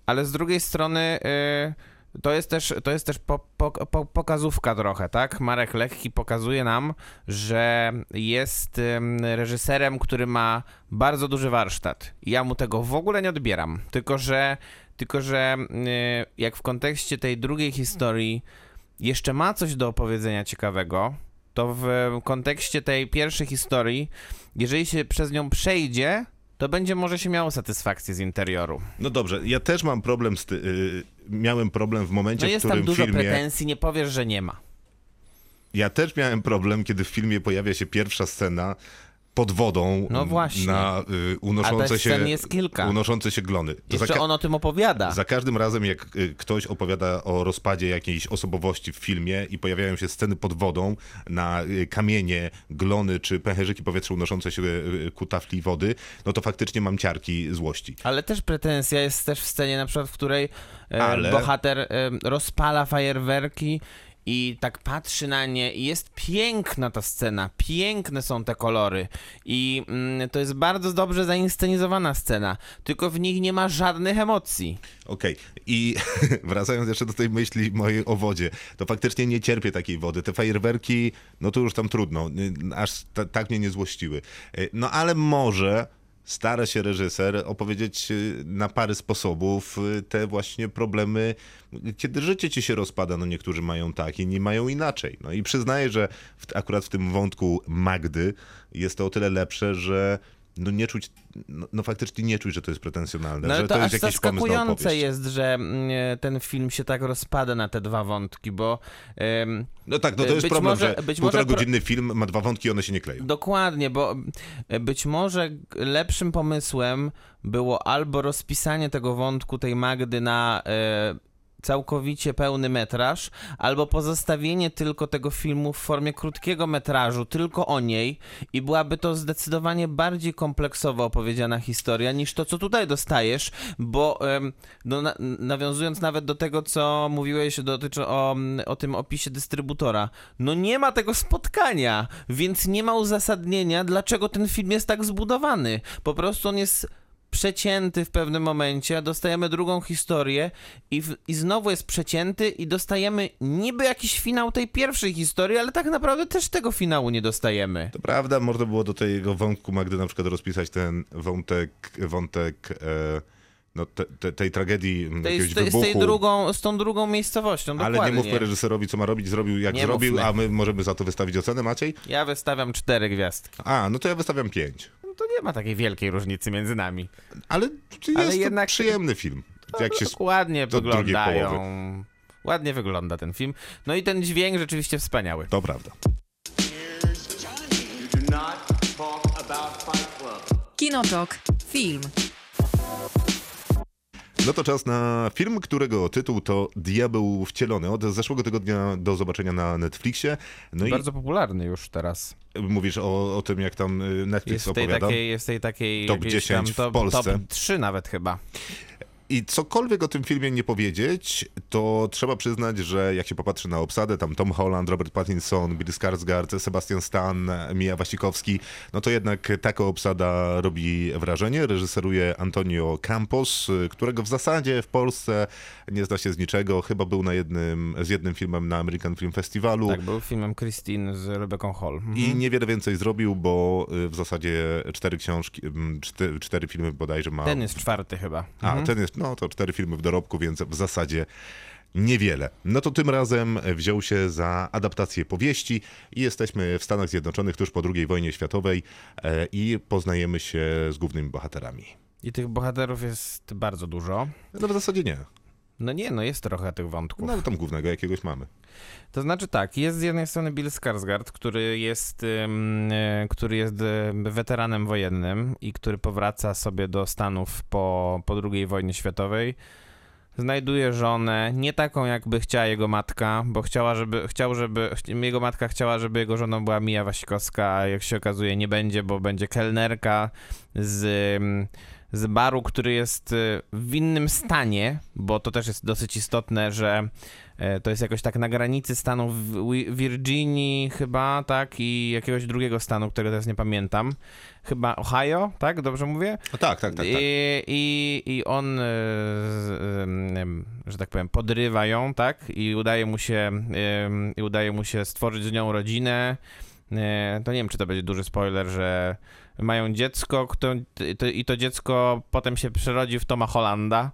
Ale z drugiej strony e, To jest też, to jest też po, po, po, pokazówka trochę, tak? Marek Lekki pokazuje nam, że jest reżyserem, który ma bardzo duży warsztat. Ja mu tego w ogóle nie odbieram. Tylko, że, tylko, że y, jak w kontekście tej drugiej historii jeszcze ma coś do opowiedzenia ciekawego, to w kontekście tej pierwszej historii, jeżeli się przez nią przejdzie, to będzie może się miało satysfakcję z interioru. No dobrze, ja też mam problem z ty... y, miałem problem w momencie, No w jest którym tam dużo filmie... pretensji, nie powiesz, że nie ma. Ja też miałem problem, kiedy w filmie pojawia się pierwsza scena pod wodą No właśnie. na y, unoszące się unoszące się glony. To Jeszcze on o tym opowiada. za każdym razem, jak y, ktoś opowiada o rozpadzie jakiejś osobowości w filmie i pojawiają się sceny pod wodą na y, kamienie, glony czy pęcherzyki powietrza unoszące się y, ku tafli wody, no to faktycznie mam ciarki złości. Ale też pretensja jest też w scenie, na przykład, w której e, Ale- bohater e, rozpala fajerwerki i tak patrzy na nie i jest piękna ta scena, piękne są te kolory i mm, to jest bardzo dobrze zainscenizowana scena, tylko w nich nie ma żadnych emocji. Okej, i <laughs> wracając jeszcze do tej myśli mojej o wodzie, to faktycznie nie cierpię takiej wody. Te fajerwerki, no to już tam trudno, aż ta, tak mnie nie złościły. Y, No ale może stara się reżyser opowiedzieć y, na parę sposobów y, te właśnie problemy, kiedy życie ci się rozpada, no niektórzy mają tak, inni mają inaczej. No i przyznaję, że w, akurat w tym wątku Magdy jest to o tyle lepsze, że no nie czuć, no, no faktycznie nie czuć, że to jest pretensjonalne, No że to, to jest jakiś pomysł na opowieść. jest, że mm, ten film się tak rozpada na te dwa wątki, bo em, No tak, no to jest Być problem, może- że być półtora może godzinny film ma dwa wątki, one się nie kleją. Dokładnie, bo e, być może lepszym pomysłem było albo rozpisanie tego wątku tej Magdy na e, całkowicie pełny metraż, albo pozostawienie tylko tego filmu w formie krótkiego metrażu, tylko o niej i byłaby to zdecydowanie bardziej kompleksowo opowiedziana historia niż to, co tutaj dostajesz, bo no, na, nawiązując nawet do tego, co mówiłeś dotyczy o, o tym opisie dystrybutora, no nie ma tego spotkania, więc nie ma uzasadnienia, dlaczego ten film jest tak zbudowany. Po prostu on jest przecięty w pewnym momencie, dostajemy drugą historię i, w, i znowu jest przecięty i dostajemy niby jakiś finał tej pierwszej historii, ale tak naprawdę też tego finału nie dostajemy. To prawda, można było do tego wątku Magdy na przykład rozpisać ten wątek, wątek e, no, te, te, tej tragedii m, To jakiegoś jest, to jest z, wybuchu. tej drugą, z tą drugą miejscowością, ale dokładnie. nie mówmy reżyserowi, co ma robić, zrobił jak Nie zrobił, mówmy. a my możemy za to wystawić ocenę, Maciej? Ja wystawiam cztery gwiazdki. A, no to ja wystawiam pięć. No to nie ma takiej wielkiej różnicy między nami. Ale jest Ale to jednak- przyjemny film. Jak się... Tak ładnie wyglądają. Ładnie wygląda ten film. No i ten dźwięk rzeczywiście wspaniały. To prawda. Kinotok. Film. No to czas na film, którego tytuł to Diabeł Wcielony. Od zeszłego tygodnia do zobaczenia na Netflixie. No i Bardzo popularny już teraz. mówisz o, o tym, jak tam Netflix Jest w tej opowiada. takiej, jest tej takiej Top jakiejś 10 tam w top, Polsce. Top 3 nawet chyba. I cokolwiek o tym filmie nie powiedzieć, to trzeba przyznać, że jak się popatrzy na obsadę, tam Tom Holland, Robert Pattinson, Bill Skarsgård, Sebastian Stan, Mija Wasikowski, no to jednak taka obsada robi wrażenie. Reżyseruje Antonio Campos, którego w zasadzie w Polsce nie zna się z niczego. Chyba był na jednym, z jednym filmem na American Film Festivalu. Tak, był filmem Christine z Rebecca Hall. Mhm. I niewiele więcej zrobił, bo y, w zasadzie cztery książki, mm, cztery, cztery filmy bodajże ma. Ten jest czwarty chyba. A, Mhm. ten jest, no to cztery filmy w dorobku, więc w zasadzie niewiele. No to tym razem wziął się za adaptację powieści i jesteśmy w Stanach Zjednoczonych tuż po II wojnie światowej e, i poznajemy się z głównymi bohaterami. I tych bohaterów jest bardzo dużo. No w zasadzie nie, No nie, no jest trochę tych wątków. no ale tam głównego jakiegoś mamy. To znaczy tak, jest z jednej strony Bill Skarsgård, który jest, e, który jest e, weteranem wojennym i który powraca sobie do Stanów po, po II wojnie światowej. Znajduje żonę, nie taką jakby chciała jego matka, bo chciała, żeby, chciał, żeby, jego matka chciała, żeby jego żoną była Mija Wasikowska, a jak się okazuje nie będzie, bo będzie kelnerka z, z baru, który jest y, w innym stanie, bo to też jest dosyć istotne, że e, to jest jakoś tak na granicy stanów Virginii chyba, tak, i jakiegoś drugiego stanu, którego teraz nie pamiętam. Chyba Ohio, tak? Dobrze mówię? No tak, tak, tak. tak. I, i, I on, e, że tak powiem, podrywa ją, tak? I udaje mu się, i udaje mu się stworzyć z nią rodzinę. E, To nie wiem, czy to będzie duży spoiler, że mają dziecko, kto, to, i to dziecko potem się przerodzi w Toma Hollanda.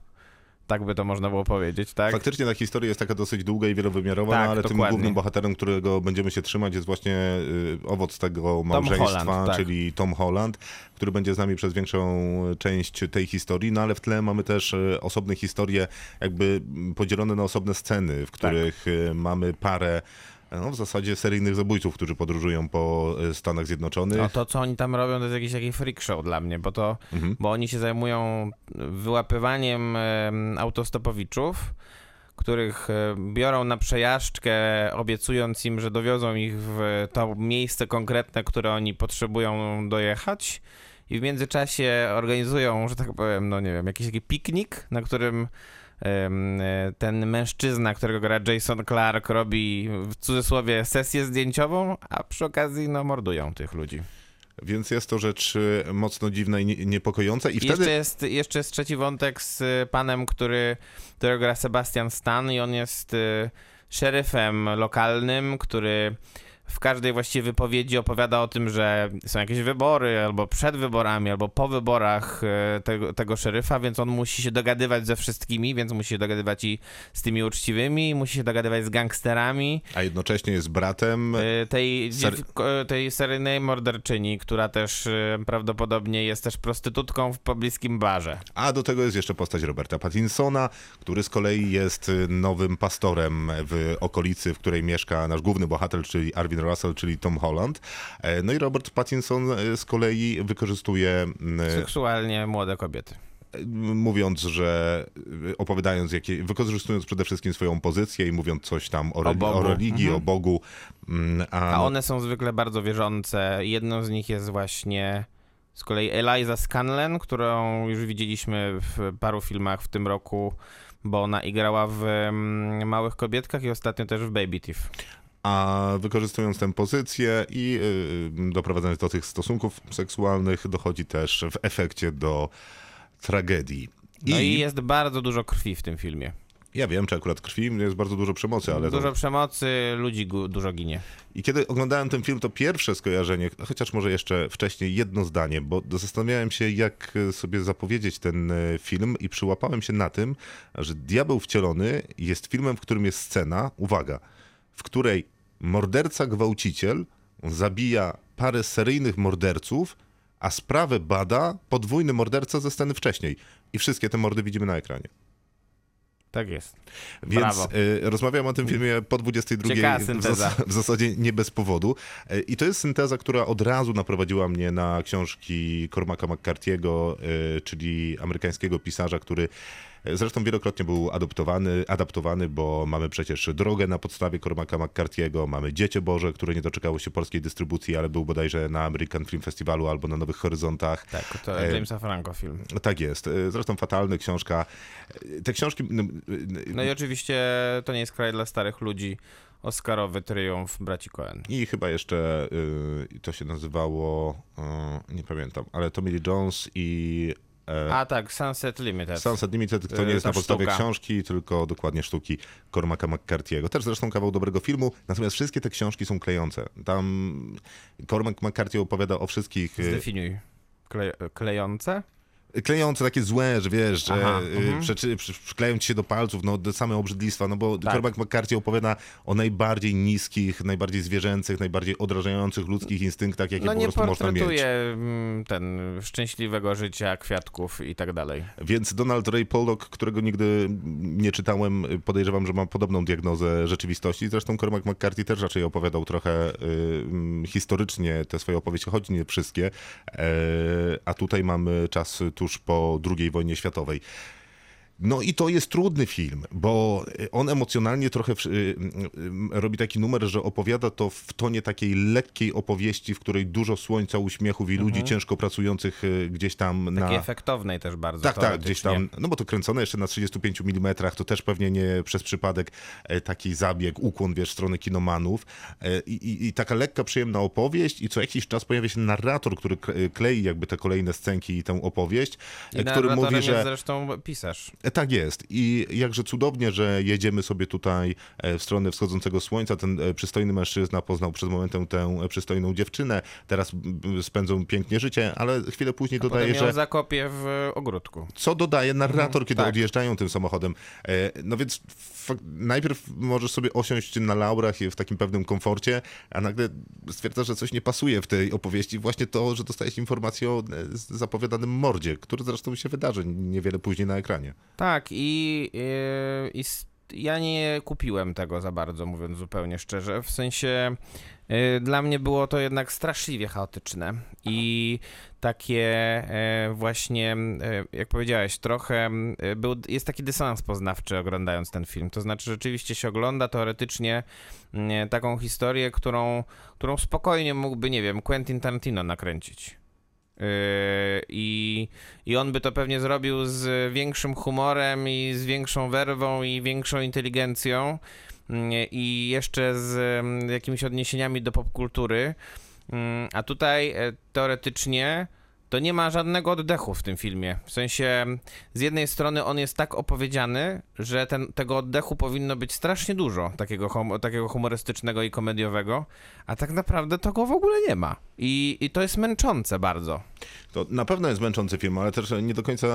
Tak by to można było powiedzieć, tak? Faktycznie ta historia jest taka dosyć długa i wielowymiarowa, Tak, no, ale tym dokładnie. głównym bohaterem, którego będziemy się trzymać, jest właśnie y, owoc tego małżeństwa, Holland, tak. czyli Tom Holland, który będzie z nami przez większą część tej historii, no ale w tle mamy też y, osobne historie, jakby podzielone na osobne sceny, w których y, mamy parę no, w zasadzie seryjnych zabójców, którzy podróżują po y, Stanach Zjednoczonych. No to, co oni tam robią, to jest jakiś taki freak show dla mnie, bo to, Mhm. bo oni się zajmują wyłapywaniem em, autostopowiczów, których e, biorą na przejażdżkę, obiecując im, że dowiozą ich w to miejsce konkretne, które oni potrzebują dojechać. I w międzyczasie organizują, że tak powiem, no nie wiem, jakiś taki piknik, na którym e, ten mężczyzna, którego gra Jason Clark, robi w cudzysłowie sesję zdjęciową, a przy okazji no mordują tych ludzi. Więc jest to rzecz y, mocno dziwna i nie- niepokojąca. I wtedy... Jeszcze, jest, jeszcze jest trzeci wątek z y, panem, który, którego gra Sebastian Stan i on jest szeryfem lokalnym, który w każdej właściwie wypowiedzi opowiada o tym, że są jakieś wybory, albo przed wyborami, albo po wyborach y, tego, tego szeryfa, więc on musi się dogadywać ze wszystkimi, więc musi się dogadywać i z tymi uczciwymi, musi się dogadywać z gangsterami, A jednocześnie jest bratem y, tej, Ser- tej seryjnej morderczyni, która też y, prawdopodobnie jest też prostytutką w pobliskim barze. A do tego jest jeszcze postać Roberta Pattinsona, który z kolei jest nowym pastorem w okolicy, w której mieszka nasz główny bohater, czyli Arvin Russell, czyli Tom Holland. E, No i Robert Pattinson e, z kolei wykorzystuje, m, Seksualnie młode kobiety. e, mówiąc, że e, opowiadając, jakie, wykorzystując przede wszystkim swoją pozycję i mówiąc coś tam o, O reli- o religii, Mhm. o Bogu. m, A, A no, one są zwykle bardzo wierzące. Jedną z nich jest właśnie z kolei Eliza Scanlen, którą już widzieliśmy w paru filmach w tym roku, bo ona igrała w mm, Małych Kobietkach i ostatnio też w Baby Thief. A wykorzystując tę pozycję i y, doprowadzając do tych stosunków seksualnych, dochodzi też w efekcie do tragedii. No i, jest bardzo dużo krwi w tym filmie. Ja wiem, czy akurat krwi, jest bardzo dużo przemocy, ale Dużo to... przemocy, ludzi dużo ginie. I kiedy oglądałem ten film, to pierwsze skojarzenie, chociaż może jeszcze wcześniej jedno zdanie, bo zastanawiałem się, jak sobie zapowiedzieć ten e, film i przyłapałem się na tym, że Diabeł Wcielony jest filmem, w którym jest scena, uwaga, w której morderca gwałciciel zabija parę seryjnych morderców, a sprawę bada podwójny morderca ze sceny wcześniej. I wszystkie te mordy widzimy na ekranie. Tak jest. Więc Brawo. y, rozmawiam o tym filmie po 22 Ciekawa w, zas- w zasadzie nie bez powodu. Y, I to jest synteza, która od razu naprowadziła mnie na książki Cormaca McCarthy'ego, y, czyli amerykańskiego pisarza, który zresztą wielokrotnie był adoptowany, adaptowany, bo mamy przecież Drogę na podstawie Cormaca McCarthy'ego, mamy Dziecię Boże, które nie doczekało się polskiej dystrybucji, ale był bodajże na American Film Festivalu albo na Nowych Horyzontach. Tak, to E, Jamesa Franco film. Tak jest. Y, Zresztą fatalny książka. Y, Te książki... No i oczywiście to nie jest kraj dla starych ludzi. Oscarowy triumf braci Coen. I chyba jeszcze y, to się nazywało, y, nie pamiętam, ale Tommy Lee Jones i e, A tak, Sunset Limited. Sunset Limited, to nie jest ta na podstawie sztuka. książki, tylko dokładnie sztuki Cormaca McCarthy'ego. Też zresztą kawał dobrego filmu, natomiast wszystkie te książki są klejące. Tam Cormac McCarthy opowiada o wszystkich... y, Zdefiniuj. Kle klejące? Klejące takie złe, że wiesz, że Aha, y, mhm. przeczy, przy, przykleją ci się do palców, no do same obrzydlistwa, no bo Tak. Cormac McCarthy opowiada o najbardziej niskich, najbardziej zwierzęcych, najbardziej odrażających ludzkich instynktach, jakie No po nie prostu można mieć. portretuje mm, ten szczęśliwego życia, kwiatków i tak dalej. Więc Donald Ray Pollock, którego nigdy nie czytałem, podejrzewam, że ma podobną diagnozę rzeczywistości. Zresztą Cormac McCarthy też raczej opowiadał trochę y, mm, historycznie te swoje opowieści, choć nie wszystkie. E, a tutaj mamy czas tuż po II wojnie światowej. No i to jest trudny film, bo on emocjonalnie trochę y, y, robi taki numer, że opowiada to w tonie takiej lekkiej opowieści, w której dużo słońca, uśmiechów i ludzi ciężko pracujących y, gdzieś tam Takiej na... efektownej też bardzo. Tak, tak, gdzieś tam, no bo to kręcone jeszcze na 35 mm, to też pewnie nie przez przypadek e, taki zabieg, ukłon, wiesz, w stronę kinomanów E, i, i, i taka lekka, przyjemna opowieść i co jakiś czas pojawia się narrator, który klei jakby te kolejne scenki i tę opowieść, I e, który mówi, że... zresztą pisarz. E, Tak jest. I jakże cudownie, że jedziemy sobie tutaj e, w stronę wschodzącego słońca. Ten e, przystojny mężczyzna poznał przed momentem tę przystojną dziewczynę. Teraz spędzą pięknie życie, ale chwilę później dodaje, Potem ją że zakopie w ogródku. co dodaje narrator, kiedy tak. odjeżdżają tym samochodem. No więc najpierw możesz sobie osiąść na laurach i w takim pewnym komforcie, a nagle stwierdzasz, że coś nie pasuje w tej opowieści. Właśnie to, że dostajesz informację o zapowiadanym mordzie, który zresztą się wydarzy niewiele później na ekranie. Tak, i, yy, i s- ja nie kupiłem tego za bardzo, mówiąc zupełnie szczerze. W sensie yy, dla mnie było to jednak straszliwie chaotyczne i takie yy, właśnie, jak powiedziałeś, trochę był, jest taki dysonans poznawczy oglądając ten film. To znaczy rzeczywiście się ogląda teoretycznie taką historię, którą, którą spokojnie mógłby, nie wiem, Quentin Tarantino nakręcić. Yy, I, I on by to pewnie zrobił z większym humorem i z większą werwą i większą inteligencją mm, i jeszcze z mm, jakimiś odniesieniami do popkultury. Mm, A tutaj e, teoretycznie to nie ma żadnego oddechu w tym filmie. W sensie, z jednej strony on jest tak opowiedziany, że ten, tego oddechu powinno być strasznie dużo, takiego, hum, takiego humorystycznego i komediowego, a tak naprawdę to go w ogóle nie ma. I, i to jest męczące bardzo. To na pewno jest męczący film, ale też nie do końca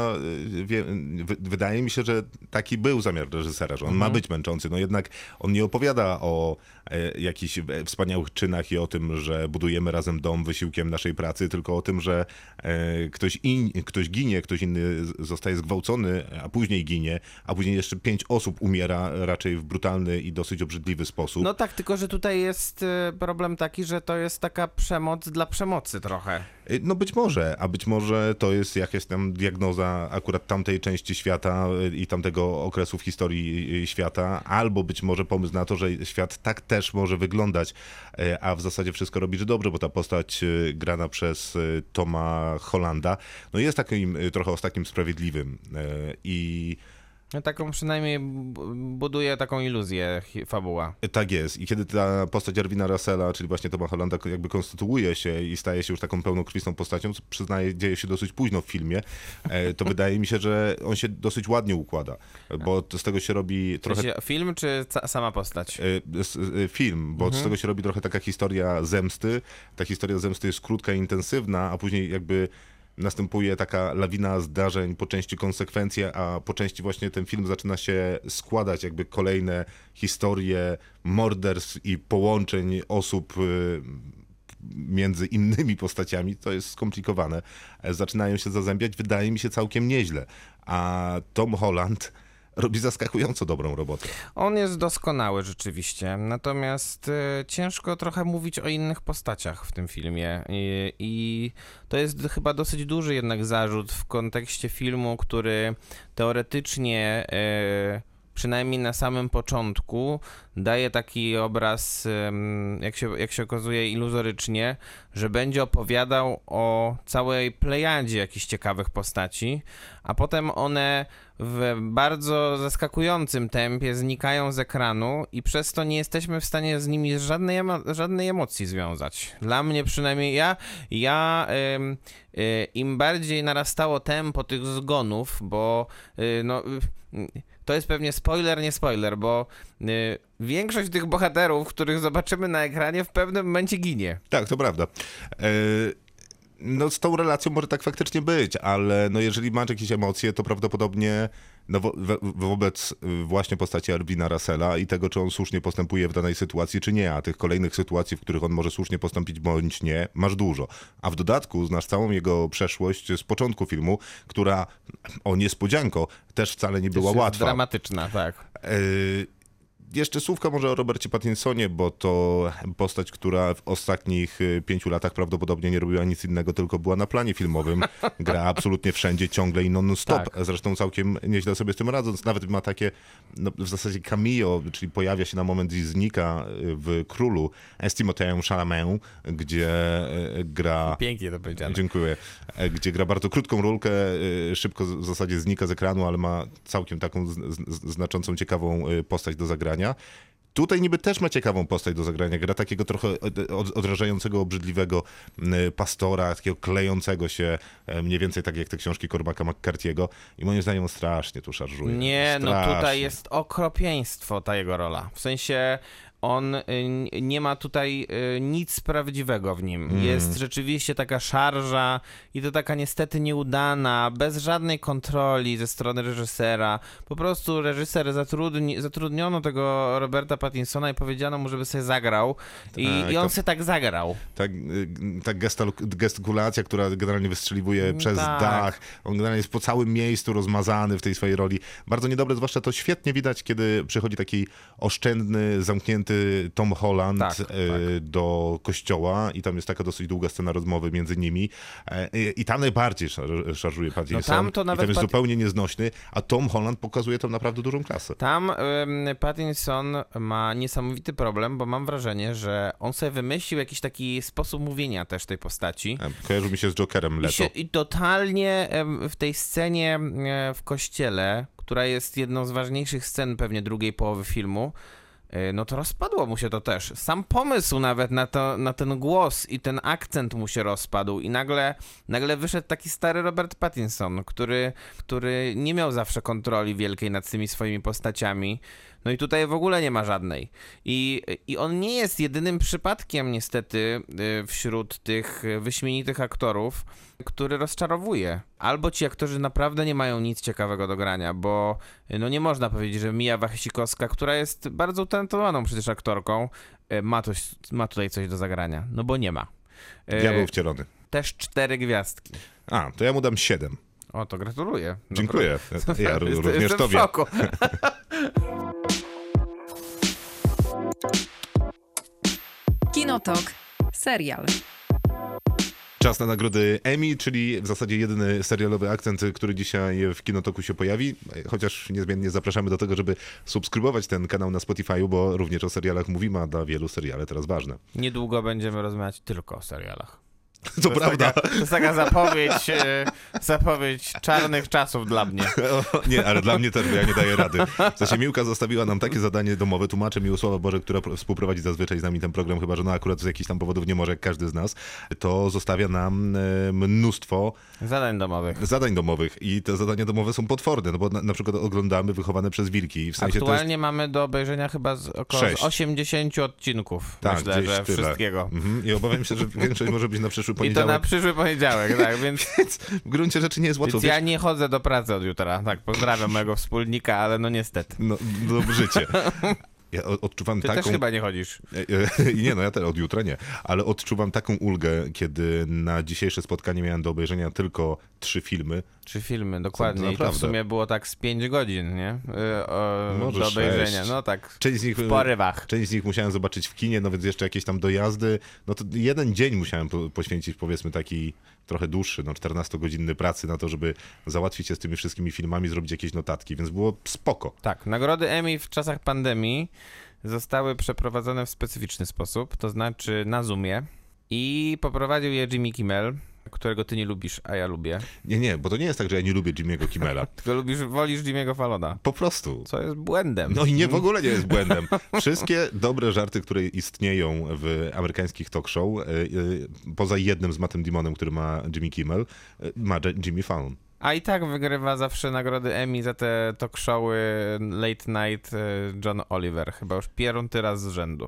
y, wie, wy- wydaje mi się, że taki był zamiar reżysera, że on ma być męczący. No jednak on nie opowiada o e, jakichś e, wspaniałych czynach i o tym, że budujemy razem dom wysiłkiem naszej pracy, tylko o tym, że e, ktoś, in, ktoś ginie, ktoś inny zostaje zgwałcony, a później ginie, a później jeszcze pięć osób umiera raczej w brutalny i dosyć obrzydliwy sposób. No tak, tylko że tutaj jest y, problem taki, że to jest taka przemoc dla przemocy trochę. Y, No być może, a być może to jest jakaś tam diagnoza akurat tamtej części świata y, i tamtego okresu w historii y, świata, albo być może pomysł na to, że świat tak też może wyglądać, a w zasadzie wszystko robisz dobrze, bo ta postać grana przez Toma Hollanda, no jest takim trochę ostatnim sprawiedliwym i No, taką przynajmniej buduje taką iluzję fabuła. Tak jest. I kiedy ta postać Erwina Russella, czyli właśnie Toma Hollanda, jakby konstytuuje się i staje się już taką pełnokrwistą postacią, co przyznaję, dzieje się dosyć późno w filmie, e, to wydaje mi się, że on się dosyć ładnie układa, bo z tego się robi trochę... film czy sama postać? e, e, Film, bo z tego się robi trochę taka historia zemsty. Ta historia zemsty jest krótka i intensywna, a później jakby następuje taka lawina zdarzeń, po części konsekwencje, a po części właśnie ten film zaczyna się składać, jakby kolejne historie morderstw i połączeń osób y, między innymi postaciami, to jest skomplikowane, e, zaczynają się zazębiać, wydaje mi się całkiem nieźle. A Tom Holland robi zaskakująco dobrą robotę. On jest doskonały rzeczywiście, natomiast e, ciężko trochę mówić o innych postaciach w tym filmie I, i to jest chyba dosyć duży jednak zarzut w kontekście filmu, który teoretycznie e, przynajmniej na samym początku daje taki obraz, jak się, jak się okazuje iluzorycznie, że będzie opowiadał o całej plejadzie jakichś ciekawych postaci, a potem one w bardzo zaskakującym tempie znikają z ekranu i przez to nie jesteśmy w stanie z nimi żadnej, emo- żadnej emocji związać. Dla mnie przynajmniej ja, ja em, y, im bardziej narastało tempo tych zgonów, bo y, no, y, to jest pewnie spoiler, nie spoiler, bo y, większość tych bohaterów, których zobaczymy na ekranie w pewnym momencie ginie. Tak, to prawda. E, No z tą relacją może tak faktycznie być, ale no jeżeli masz jakieś emocje, to prawdopodobnie no, wo, wo, wobec y, właśnie postaci Arvina Russella i tego, czy on słusznie postępuje w danej sytuacji, czy nie, a tych kolejnych sytuacji, w których on może słusznie postąpić bądź nie, masz dużo. A w dodatku znasz całą jego przeszłość z początku filmu, która, o niespodzianko, też wcale nie była łatwa. Dramatyczna, tak. Yy, Jeszcze słówka może o Robercie Pattinsonie, bo to postać, która w ostatnich y, pięciu latach prawdopodobnie nie robiła nic innego, tylko była na planie filmowym. <laughs> Gra absolutnie wszędzie, ciągle i non-stop. Tak. Zresztą całkiem nieźle sobie z tym radząc. Nawet ma takie no, w zasadzie cameo, czyli pojawia się na moment i znika y, w Królu z Timotheem Chalamet, gdzie y, gra... Pięknie to powiedziane. Dziękuję. E, Gdzie gra bardzo krótką rolkę, szybko w zasadzie znika z ekranu, ale ma całkiem taką znaczącą, ciekawą postać do zagrania. Tutaj niby też ma ciekawą postać do zagrania. Gra takiego trochę od- od- odrażającego, obrzydliwego pastora, takiego klejącego się, e, mniej więcej tak jak te książki Corbacka McCarthy'ego. I moim zdaniem on strasznie tu szarżuje. Nie, no Strasznie. tutaj jest okropieństwo ta jego rola. W sensie on y, nie ma tutaj y, nic prawdziwego w nim. Mm. Jest rzeczywiście taka szarża i to taka niestety nieudana, bez żadnej kontroli ze strony reżysera. Po prostu reżyser zatrudni, zatrudniono tego Roberta Pattinsona i powiedziano mu, żeby sobie zagrał i, Tak, i on to- sobie tak zagrał. Ta, y, ta gestal, gestykulacja, która generalnie wystrzeliwuje przez tak. dach. On generalnie jest po całym miejscu rozmazany w tej swojej roli. Bardzo niedobre, zwłaszcza to świetnie widać, kiedy przychodzi taki oszczędny, zamknięty Tom Holland Tak, y, tak. do kościoła i tam jest taka dosyć długa scena rozmowy między nimi. E, I, i tam najbardziej szar, szarżuje Pattinson. tam to I nawet tam jest Pat- zupełnie nieznośny, a Tom Holland pokazuje tam naprawdę dużą klasę. Tam ym, Pattinson ma niesamowity problem, bo mam wrażenie, że on sobie wymyślił jakiś taki sposób mówienia też tej postaci. E, Kojarzy mi się z Jokerem I, Leto. się, I totalnie w tej scenie e, w kościele, która jest jedną z ważniejszych scen pewnie drugiej połowy filmu, e, no to rozpadło mu się to też. Sam pomysł nawet na, to, na ten głos i ten akcent mu się rozpadł i nagle, nagle wyszedł taki stary Robert Pattinson, który, który nie miał zawsze kontroli wielkiej nad tymi swoimi postaciami. No i tutaj w ogóle nie ma żadnej. I, I on nie jest jedynym przypadkiem niestety y, wśród tych wyśmienitych aktorów, który rozczarowuje. Albo ci aktorzy naprawdę nie mają nic ciekawego do grania, bo no nie można powiedzieć, że Mija Wachesikowska, która jest bardzo utalentowaną przecież aktorką, y, ma, coś, ma tutaj coś do zagrania. No bo nie ma. Y, Diabeł wcielony. Też cztery gwiazdki. A, to ja mu dam siedem. O, to gratuluję. Dziękuję. <laughs> Ja Jest- również jestem tobie. w szoku. <laughs> Kinotok. Serial. Czas na nagrody Emmy, czyli w zasadzie jedyny serialowy akcent, który dzisiaj w Kinotoku się pojawi. Chociaż niezmiennie zapraszamy do tego, żeby subskrybować ten kanał na Spotify'u, bo również o serialach mówimy, a dla wielu seriale teraz ważne. Niedługo będziemy rozmawiać tylko o serialach. <laughs> To, jest prawda. Taka, to jest taka zapowiedź, e, zapowiedź czarnych czasów dla mnie. <laughs> O, nie, ale dla mnie też, bo ja nie daję rady. W sensie Miłka zostawiła nam takie zadanie domowe, tłumaczę Miłosława Boże, która pro- współprowadzi zazwyczaj z nami ten program, chyba że no akurat z jakichś tam powodów nie może, jak każdy z nas, to zostawia nam e, mnóstwo Zadań domowych. zadań domowych i te zadania domowe są potworne, no bo na, na przykład oglądamy Wychowane przez Wilki. W sensie to jest Aktualnie mamy do obejrzenia chyba około Sześć. 80 odcinków. Tak, myślę, że tyle. wszystkiego. Mhm. I obawiam się, że większość może być na przyszły I to poniedziałek. na przyszły poniedziałek, <laughs> tak, więc, W gruncie rzeczy nie jest łatwo. więc ja nie chodzę do pracy od jutra. Tak, pozdrawiam <laughs> mojego wspólnika, ale no niestety. No, życie. <laughs> Ja odczuwam Ty taką... też chyba nie chodzisz. E, e, Nie, no ja też od jutra nie, ale odczuwam taką ulgę, kiedy na dzisiejsze spotkanie miałem do obejrzenia tylko trzy filmy. Trzy filmy, dokładnie. I to w sumie było tak z 5 godzin, nie? Y, o, Może do obejrzenia. sześć. No tak, Część z nich, w porywach. część z nich musiałem zobaczyć w kinie, no więc jeszcze jakieś tam dojazdy. No to jeden dzień musiałem po, poświęcić, powiedzmy, taki trochę dłuższy, no 14-godzinny pracy na to, żeby załatwić się z tymi wszystkimi filmami, zrobić jakieś notatki, więc było spoko. Tak, nagrody Emmy w czasach pandemii zostały przeprowadzone w specyficzny sposób, to znaczy na Zoomie i poprowadził je Jimmy Kimmel, którego ty nie lubisz, a ja lubię. Nie, nie, bo to nie jest tak, że ja nie lubię Jimmy'ego Kimmela. <laughs> Tylko lubisz, wolisz Jimmy'ego Fallona, Po prostu. co jest błędem. No i nie w ogóle nie jest błędem. Wszystkie dobre żarty, które istnieją w amerykańskich talk show, y, y, poza jednym z Mattem Dimonem, który ma Jimmy Kimmel, y, ma Jimmy Fallon. A i tak wygrywa zawsze nagrody Emmy za te talk showy Late Night e, John Oliver, chyba już piąty raz z rzędu.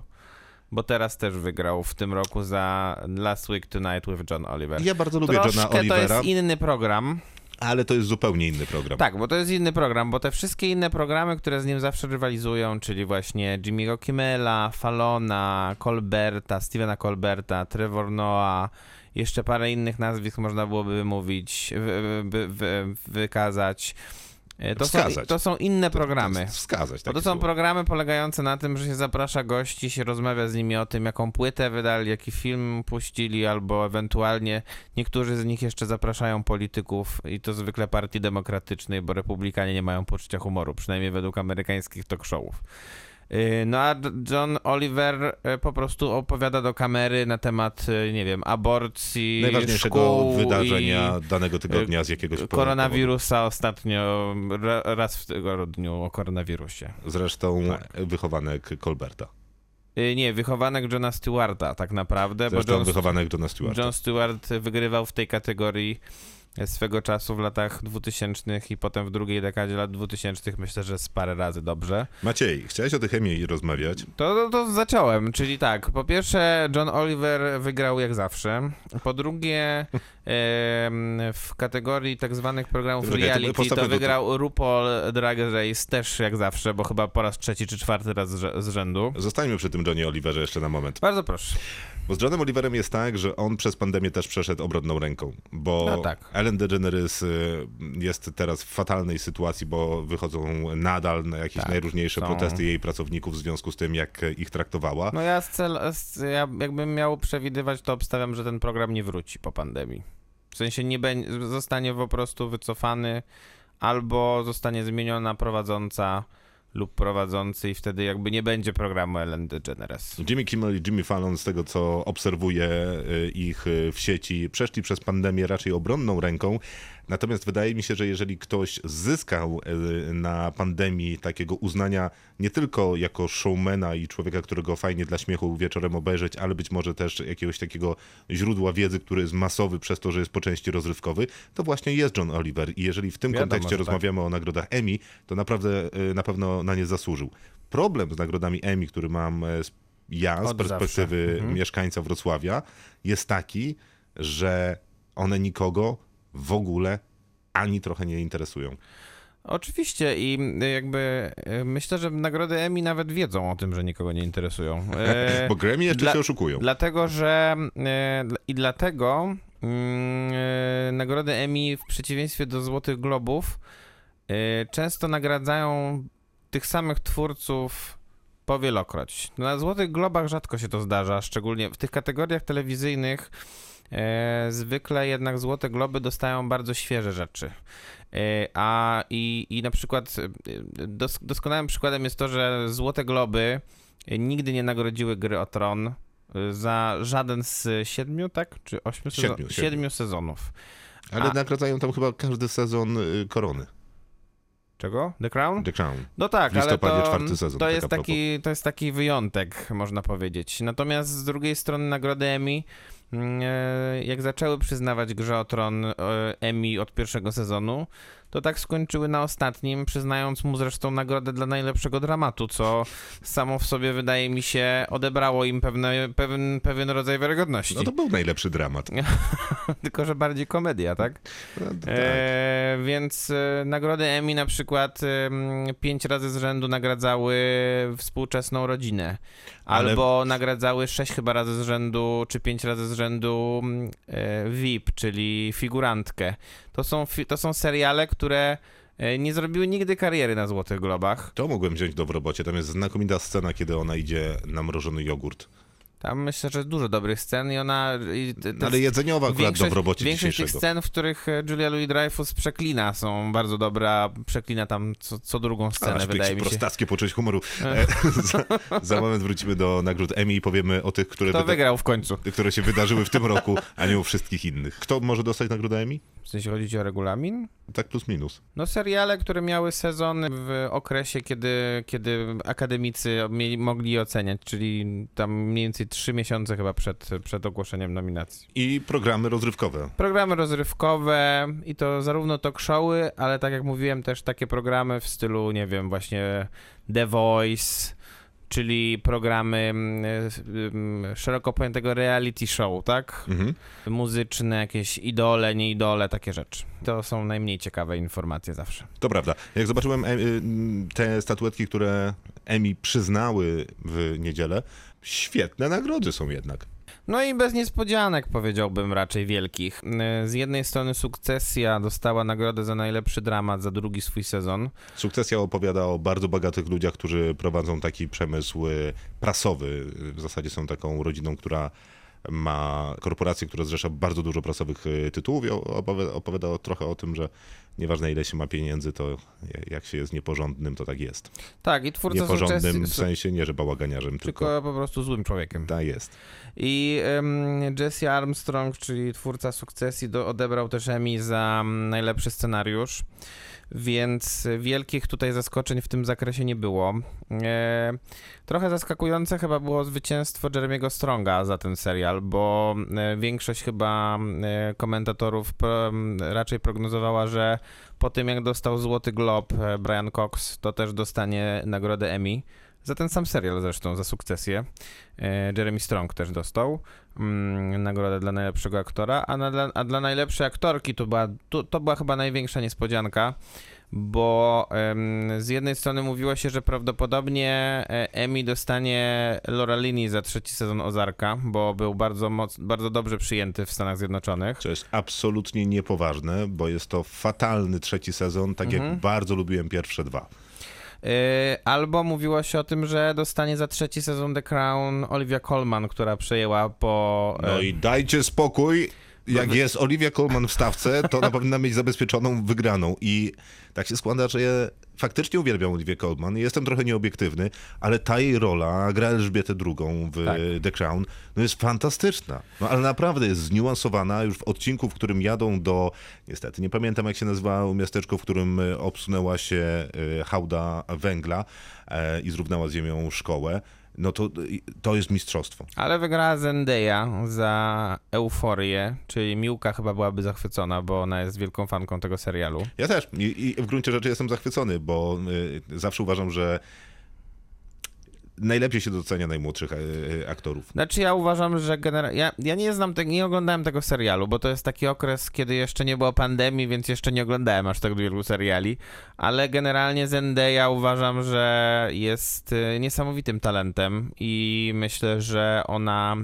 Bo teraz też wygrał w tym roku za Last Week Tonight with John Oliver. Ja bardzo lubię Troszkę Johna to Olivera, jest inny program. ale to jest zupełnie inny program. Tak, bo to jest inny program, bo te wszystkie inne programy, które z nim zawsze rywalizują, czyli właśnie Jimmy'ego Kimmela, Fallona, Colberta, Stevena Colberta, Trevor Noah, jeszcze parę innych nazwisk można byłoby mówić, wy, wy, wy, wykazać. E, To są, Wskazać. to są inne programy. Wskazać, tak to są programy polegające na tym, że się zaprasza gości, się rozmawia z nimi o tym, jaką płytę wydali, jaki film puścili, albo ewentualnie niektórzy z nich jeszcze zapraszają polityków i to zwykle partii demokratycznej, bo republikanie nie mają poczucia humoru, przynajmniej według amerykańskich talk showów. Yy, No a John Oliver e, po prostu opowiada do kamery na temat, e, nie wiem, aborcji, Najważniejszego szkół wydarzenia i danego tygodnia z jakiegoś powodu. koronawirusa ostatnio, ra- raz w tygodniu o koronawirusie. Zresztą Tak. wychowanek Colberta. Y, Nie, wychowanek Johna Stewarta tak naprawdę, Zresztą bo John, wychowanek Johna Stewarta. John Stewart wygrywał w tej kategorii swego czasu w latach 2000 i potem w drugiej dekadzie lat 2000 myślę, że z parę razy dobrze. Maciej, chciałeś o tej chemii rozmawiać? To, to, to zacząłem, czyli tak, po pierwsze John Oliver wygrał jak zawsze, po drugie <laughs> w kategorii tak zwanych programów Czekaj, reality to wygrał RuPaul Drag Race też jak zawsze, bo chyba po raz trzeci czy czwarty raz z rzędu. Zostańmy przy tym Johnie Oliverze jeszcze na moment. Bardzo proszę. Bo z Johnem Oliverem jest tak, że on przez pandemię też przeszedł obrodną ręką. Bo No tak. Ellen DeGeneres y, jest teraz w fatalnej sytuacji, bo wychodzą nadal na jakieś Tak, najróżniejsze są. protesty jej pracowników w związku z tym, jak ich traktowała. No ja, z cel, z, ja jakbym miał przewidywać, to obstawiam, że ten program nie wróci po pandemii. W sensie nie będzie, zostanie po prostu wycofany albo zostanie zmieniona prowadząca lub prowadzący i wtedy jakby nie będzie programu Ellen DeGeneres. Jimmy Kimmel i Jimmy Fallon, z tego co obserwuję y, ich y, w sieci, przeszli przez pandemię raczej obronną ręką. Natomiast wydaje mi się, że jeżeli ktoś zyskał y, na pandemii takiego uznania nie tylko jako showmana i człowieka, którego fajnie dla śmiechu wieczorem obejrzeć, ale być może też jakiegoś takiego źródła wiedzy, który jest masowy przez to, że jest po części rozrywkowy, to właśnie jest John Oliver. I jeżeli w tym Wiadomo, kontekście tak. rozmawiamy o nagrodach Emmy, to naprawdę y, na pewno na nie zasłużył. Problem z nagrodami Emmy, który mam e, ja z Od perspektywy. Mhm. mieszkańca Wrocławia, jest taki, że one nikogo w ogóle ani trochę nie interesują. Oczywiście i y, jakby y, myślę, że nagrody Emmy nawet wiedzą o tym, że nikogo nie interesują. <laughs> E, Bo Grammy jeszcze dla- się oszukują. Dlatego, że dla- i dlatego mm, nagrody Emmy w przeciwieństwie do Złotych Globów często nagradzają tych samych twórców powielokroć. Na Złotych Globach rzadko się to zdarza, szczególnie w tych kategoriach telewizyjnych zwykle jednak Złote Globy dostają bardzo świeże rzeczy. E, A i, i na przykład e, dos, doskonałym przykładem jest to, że Złote Globy e, nigdy nie nagrodziły gry o Tron e, za żaden z siedmiu, tak? Czy ośmiu sezon- Siedmiu, siedmiu. siedmiu sezonów. Ale a- nagradzają tam chyba każdy sezon y, Korony. Czego? The Crown? The Crown. No tak, ale to, sezon, to, tak jest taki, to jest taki wyjątek, można powiedzieć. Natomiast z drugiej strony nagrody Emmy, mm, e, jak zaczęły przyznawać Grze o Tron e, Emmy od pierwszego sezonu, to tak skończyły na ostatnim, przyznając mu zresztą nagrodę dla najlepszego dramatu, co samo w sobie wydaje mi się odebrało im pewne, pewien, pewien rodzaj wiarygodności. No to był najlepszy dramat. <laughs> Tylko, że bardziej komedia, tak? No, tak. E, więc e, nagrody Emmy na przykład e, pięć razy z rzędu nagradzały współczesną rodzinę. Ale- Albo nagradzały sześć chyba razy z rzędu, czy pięć razy z rzędu m, e, VIP, czyli figurantkę. To są, to są seriale, które e, nie zrobiły nigdy kariery na Złotych Globach. To mogłem wziąć do w robocie. Tam jest znakomita scena, kiedy ona idzie na mrożony jogurt. Tam myślę, że dużo dobrych scen i ona... I ale jedzeniowa akurat do w robocie większość tych scen, w których e, Julia Louis-Dreyfus przeklina, są bardzo dobre, a przeklina tam co, co drugą scenę, Aż wydaje mi się. prostackie poczucie humoru. E, <laughs> za, za moment wrócimy do nagród Emmy i powiemy o tych, które, Kto wygrał w końcu? które się wydarzyły w tym roku, a nie o wszystkich innych. Kto może dostać nagrodę Emmy? W sensie chodzi o regulamin? Tak plus minus. No seriale, które miały sezon w okresie, kiedy, kiedy akademicy mieli, mogli oceniać, czyli tam mniej więcej trzy miesiące chyba przed, przed ogłoszeniem nominacji. I programy rozrywkowe. Programy rozrywkowe i to zarówno talk showy, ale tak jak mówiłem też takie programy w stylu, nie wiem, właśnie The Voice, czyli programy mm, mm, szeroko pojętego reality show, tak? Mhm. Muzyczne, jakieś idole, nie idole, takie rzeczy. To są najmniej ciekawe informacje zawsze. To prawda. Jak zobaczyłem y, te statuetki, które Emmy przyznały w niedzielę, świetne nagrody są jednak. No i bez niespodzianek powiedziałbym raczej wielkich. E, Z jednej strony Sukcesja dostała nagrodę za najlepszy dramat za drugi swój sezon. Sukcesja opowiada o bardzo bogatych ludziach, którzy prowadzą taki przemysł y, prasowy. W zasadzie są taką rodziną, która ma korporację, która zrzesza bardzo dużo prasowych y, tytułów i opowiada, opowiada trochę o tym, że nieważne ile się ma pieniędzy, to jak się jest nieporządnym, to tak jest. Tak, i twórca Nieporządnym w Sukcesji... sensie nie, że bałaganiarzem, tylko, Tylko po prostu złym człowiekiem. tak jest. I em, Jesse Armstrong, czyli twórca sukcesji, do, odebrał też Emmy za mm, najlepszy scenariusz, więc wielkich tutaj zaskoczeń w tym zakresie nie było. E, trochę zaskakujące chyba było zwycięstwo Jeremiego Stronga za ten serial, bo e, większość chyba e, komentatorów pro, m, raczej prognozowała, że po tym jak dostał Złoty Glob e, Brian Cox, to też dostanie nagrodę Emmy. Za ten sam serial zresztą, za sukcesję. E, Jeremy Strong też dostał mm, nagrodę dla najlepszego aktora, a, na, dla, a dla najlepszej aktorki to była, to, to była chyba największa niespodzianka, bo z jednej strony mówiło się, że prawdopodobnie e, Emmy dostanie Laura Linney za trzeci sezon Ozarka, bo był bardzo, moc, bardzo dobrze przyjęty w Stanach Zjednoczonych. Co jest absolutnie niepoważne, bo jest to fatalny trzeci sezon, tak Mhm. jak bardzo lubiłem pierwsze dwa. E, Albo mówiło się o tym, że dostanie za trzeci sezon The Crown Olivia Colman, która przejęła po... No e, i dajcie spokój. Jak jest Olivia Colman w stawce, to ona <laughs> powinna mieć zabezpieczoną wygraną. I tak się składa, że ja faktycznie uwielbiam Olivię Colman. Jestem trochę nieobiektywny, ale ta jej rola, gra Elżbietę II w Tak. The Crown, no jest fantastyczna. No ale naprawdę jest zniuansowana już w odcinku, w którym jadą do, niestety nie pamiętam jak się nazywało miasteczko, w którym e, obsunęła się e, hałda węgla e, i zrównała z ziemią szkołę. No to, to jest mistrzostwo. Ale wygrała Zendaya za Euforię, czyli Miłka chyba byłaby zachwycona, bo ona jest wielką fanką tego serialu. Ja też. I, I w gruncie rzeczy jestem zachwycony, bo y, zawsze uważam, że najlepiej się docenia najmłodszych y, aktorów. Znaczy ja uważam, że generalnie... Ja, ja nie znam tego, nie oglądałem tego serialu, bo to jest taki okres, kiedy jeszcze nie było pandemii, więc jeszcze nie oglądałem aż tak wielu seriali, ale generalnie Zendaya uważam, że jest y, niesamowitym talentem i myślę, że ona,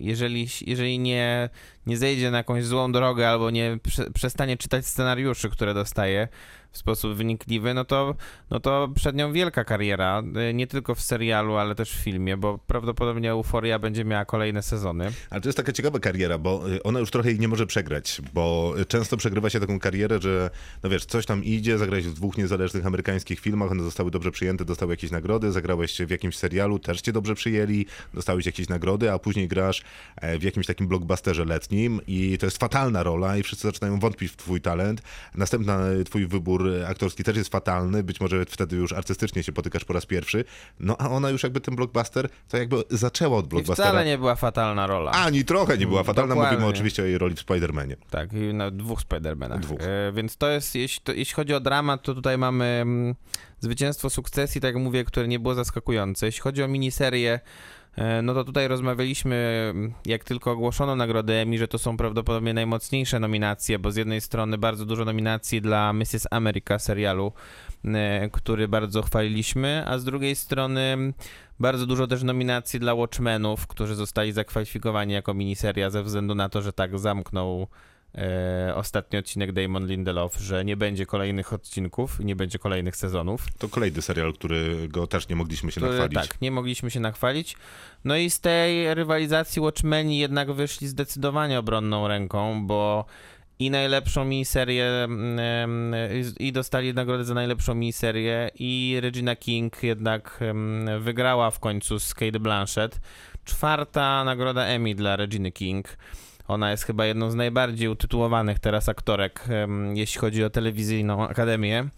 jeżeli, jeżeli nie, nie zejdzie na jakąś złą drogę albo nie prze, przestanie czytać scenariuszy, które dostaje w sposób wynikliwy, no to, no to przed nią wielka kariera, y, nie tylko w serialu, ale też w filmie, bo prawdopodobnie Euforia będzie miała kolejne sezony. Ale to jest taka ciekawa kariera, bo y, ona już trochę jej nie może przegrać, bo y, często przegrywa się taką karierę, że no wiesz, coś tam idzie, zagrałeś w dwóch niezależnych amerykańskich filmach, one zostały dobrze przyjęte, dostały jakieś nagrody, zagrałeś w jakimś serialu, też cię dobrze przyjęli, dostałeś jakieś nagrody, a później grasz e, w jakimś takim blockbusterze letnim i to jest fatalna rola i wszyscy zaczynają wątpić w twój talent. Następna y, twój wybór y, aktorski też jest fatalny, być może wtedy już artystycznie się potykasz po raz pierwszy, no a ona już jakby ten blockbuster, to jakby zaczęła od I blockbustera. wcale nie była fatalna rola. Ani trochę nie była fatalna, Dokładnie. mówimy oczywiście o jej roli w Spider-Manie. Tak, i na dwóch Spider-Manach. Dwóch. E, więc to jest, jeśli, to, jeśli chodzi o dramat, to tutaj mamy mm, zwycięstwo sukcesji, tak jak mówię, które nie było zaskakujące. Jeśli chodzi o miniserię, e, no to tutaj rozmawialiśmy, jak tylko ogłoszono nagrodę Emmy, że to są prawdopodobnie najmocniejsze nominacje, bo z jednej strony bardzo dużo nominacji dla Mrs. America serialu, e, który bardzo chwaliliśmy, a z drugiej strony bardzo dużo też nominacji dla Watchmenów, którzy zostali zakwalifikowani jako miniseria ze względu na to, że tak zamknął e, ostatni odcinek Damon Lindelof, że nie będzie kolejnych odcinków, nie będzie kolejnych sezonów. To kolejny serial, którego też nie mogliśmy się Które, nachwalić. tak, nie mogliśmy się nachwalić. No i z tej rywalizacji Watchmeni jednak wyszli zdecydowanie obronną ręką, bo i najlepszą miniserię mm, i dostali nagrodę za najlepszą miniserię i Regina King jednak wygrała w końcu z Kate Blanchett. Czwarta nagroda Emmy dla Reginy King. Ona jest chyba jedną z najbardziej utytułowanych teraz aktorek, jeśli chodzi o telewizyjną akademię.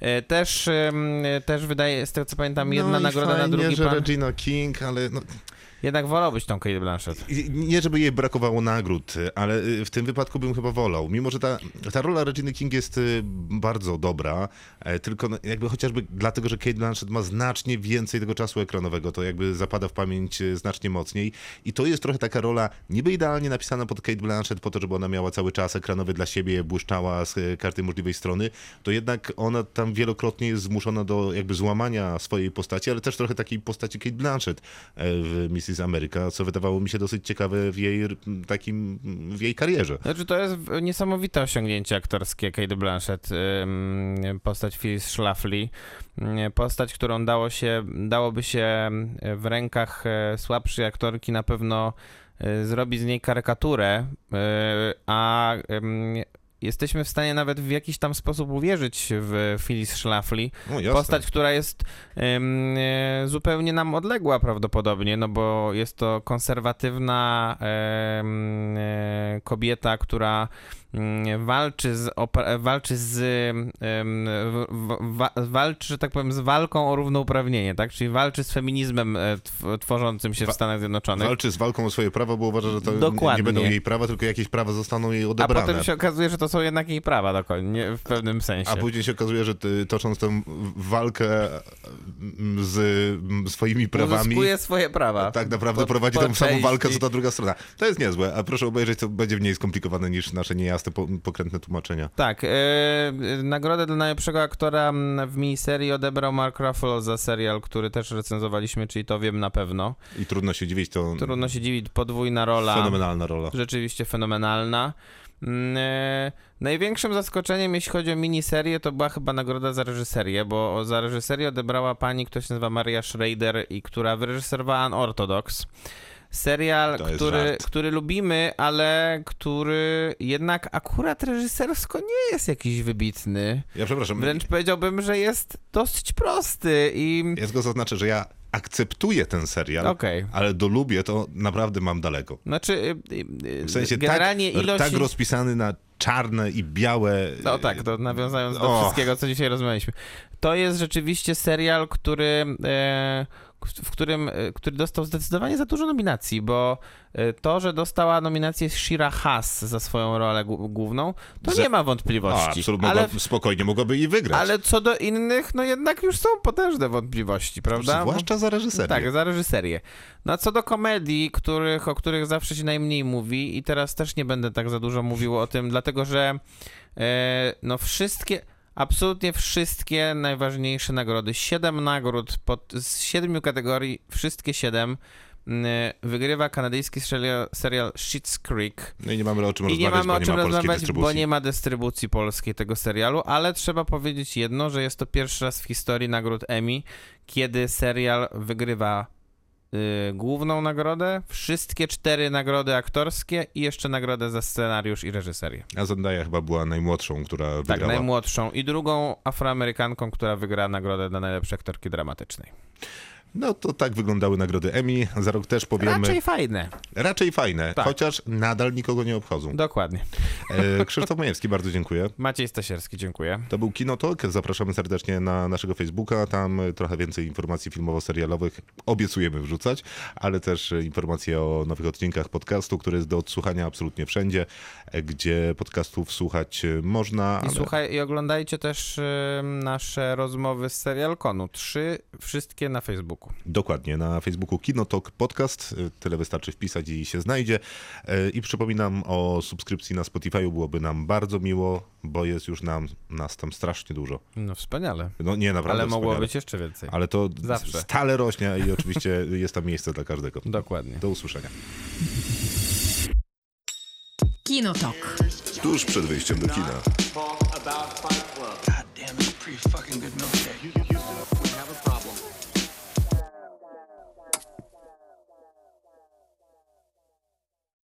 E, Też, też wydaje, z tego co pamiętam, jedna no nagroda na fajnie, drugi że plan. Regina King, ale no, Jednak wolałbyś tą Kate Blanchett. nie żeby jej brakowało nagród, ale y, w tym wypadku bym chyba wolał. Mimo, że ta, ta rola Reginy King jest y, bardzo dobra, e, tylko no, jakby chociażby dlatego, że Kate Blanchett ma znacznie więcej tego czasu ekranowego, to jakby zapada w pamięć y, znacznie mocniej i to jest trochę taka rola niby idealnie napisana pod Kate Blanchett po to, żeby ona miała cały czas ekranowy dla siebie, błyszczała z y, każdej możliwej strony, to jednak ona tam wielokrotnie jest zmuszona do jakby złamania swojej postaci, ale też trochę takiej postaci Kate Blanchett e, w Mrs. Mrs. America, co wydawało mi się dosyć ciekawe w jej takim, w jej karierze. Znaczy, to jest niesamowite osiągnięcie aktorskie Kate Blanchett, postać Phyllis Schlafly, postać, którą dało się, dałoby się w rękach e, słabszej aktorki na pewno y, zrobić z niej karykaturę, y, a jesteśmy w stanie nawet w jakiś tam sposób uwierzyć w Phyllis Schlafly, No. Postać, która jest em, e, zupełnie nam odległa prawdopodobnie, no bo jest to konserwatywna e, kobieta, która walczy z, walczy z wa- walczy, że tak powiem, z walką o równouprawnienie, tak? Czyli walczy z feminizmem e, tw- tworzącym się w Stanach Zjednoczonych. Walczy z walką o swoje prawa, bo uważa, że to Dokładnie. nie będą jej prawa, tylko jakieś prawa zostaną jej A odebrane. potem się okazuje, że to są jednak jej prawa do koń- nie, w pewnym sensie. A później się okazuje, że ty, tocząc tę walkę mm, z mm, swoimi prawami, Uzyskuje swoje prawa. tak naprawdę Po- prowadzi po tą samą walkę, części. co ta druga strona. To jest niezłe, a proszę obejrzeć, to będzie mniej skomplikowane niż nasze niejasne, po, pokrętne tłumaczenia. Tak, e, nagrodę dla najlepszego aktora w miniserii odebrał Mark Ruffalo za serial, który też recenzowaliśmy, czyli to wiem na pewno. I trudno się dziwić, to Trudno się dziwić, podwójna rola, fenomenalna rola. rzeczywiście fenomenalna. Mm, E, największym zaskoczeniem, jeśli chodzi o miniserię, to była chyba nagroda za reżyserię, bo za reżyserię odebrała pani, która się nazywa Maria Schrader i która wyreżyserowała Unorthodox. Serial, który, który lubimy, ale który jednak akurat reżysersko nie jest jakiś wybitny. Ja przepraszam, Wręcz powiedziałbym, że jest dosyć prosty i... ja tylko zaznaczę, że ja akceptuję ten serial, Okej. ale do lubię to naprawdę mam daleko. Znaczy, y, y, W sensie generalnie tak, ilość... tak rozpisany na czarne i białe. No tak, to nawiązując do O. wszystkiego, co dzisiaj rozmawialiśmy. To jest rzeczywiście serial, który, e, w którym, e, który dostał zdecydowanie za dużo nominacji, bo e, to, że dostała nominację Shira Haas za swoją rolę głó- główną, to nie ma A, wątpliwości. absolutnie, ale, mogła, spokojnie mogłaby i wygrać. ale co do innych, no jednak już są potężne wątpliwości, prawda? Zwłaszcza za reżyserię. Tak, za reżyserię. No a co do komedii, których, o których zawsze się najmniej mówi i teraz też nie będę tak za dużo mówił o tym, dlatego że e, no wszystkie, absolutnie wszystkie najważniejsze nagrody, siedem nagród pod, z siedmiu kategorii, wszystkie siedem m, wygrywa kanadyjski serial, serial Schitt's Creek. No i nie mamy o czym I nie rozmawiać, mamy o bo czym nie ma rozmawiać, bo nie ma dystrybucji polskiej tego serialu, ale trzeba powiedzieć jedno, że jest to pierwszy raz w historii nagród Emmy, kiedy serial wygrywa główną nagrodę, wszystkie cztery nagrody aktorskie i jeszcze nagrodę za scenariusz i reżyserię. A Zendaya chyba była najmłodszą, która Tak, wygrała. najmłodszą i drugą afroamerykanką, która wygra nagrodę dla najlepszej aktorki dramatycznej. No to tak wyglądały nagrody Emmy. Za rok też powiemy. Raczej fajne. Raczej fajne, Tak. chociaż nadal nikogo nie obchodzą. Dokładnie. E, Krzysztof Majewski, bardzo dziękuję. Maciej Stasierski, dziękuję. To był Kinotok. Zapraszamy serdecznie na naszego Facebooka. Tam trochę więcej informacji filmowo-serialowych obiecujemy wrzucać, ale też informacje o nowych odcinkach podcastu, który jest do odsłuchania absolutnie wszędzie, gdzie podcastów słuchać można. I ale- słuchaj, i oglądajcie też nasze rozmowy z Serialkonu. Trzy, wszystkie na Facebooku. Dokładnie, na Facebooku Kinotok Podcast. Tyle wystarczy wpisać i się znajdzie. Y, I przypominam o subskrypcji na Spotify, byłoby nam bardzo miło, bo jest już nam, nas tam strasznie dużo. No wspaniale. No nie, naprawdę Ale mogło wspaniale. być jeszcze więcej. Ale to Zawsze. stale rośnie i oczywiście <laughs> jest tam miejsce dla każdego. Dokładnie. Do usłyszenia. Kinotok. Tuż przed wyjściem do kina. God damn, it's a pretty fucking good milkshake.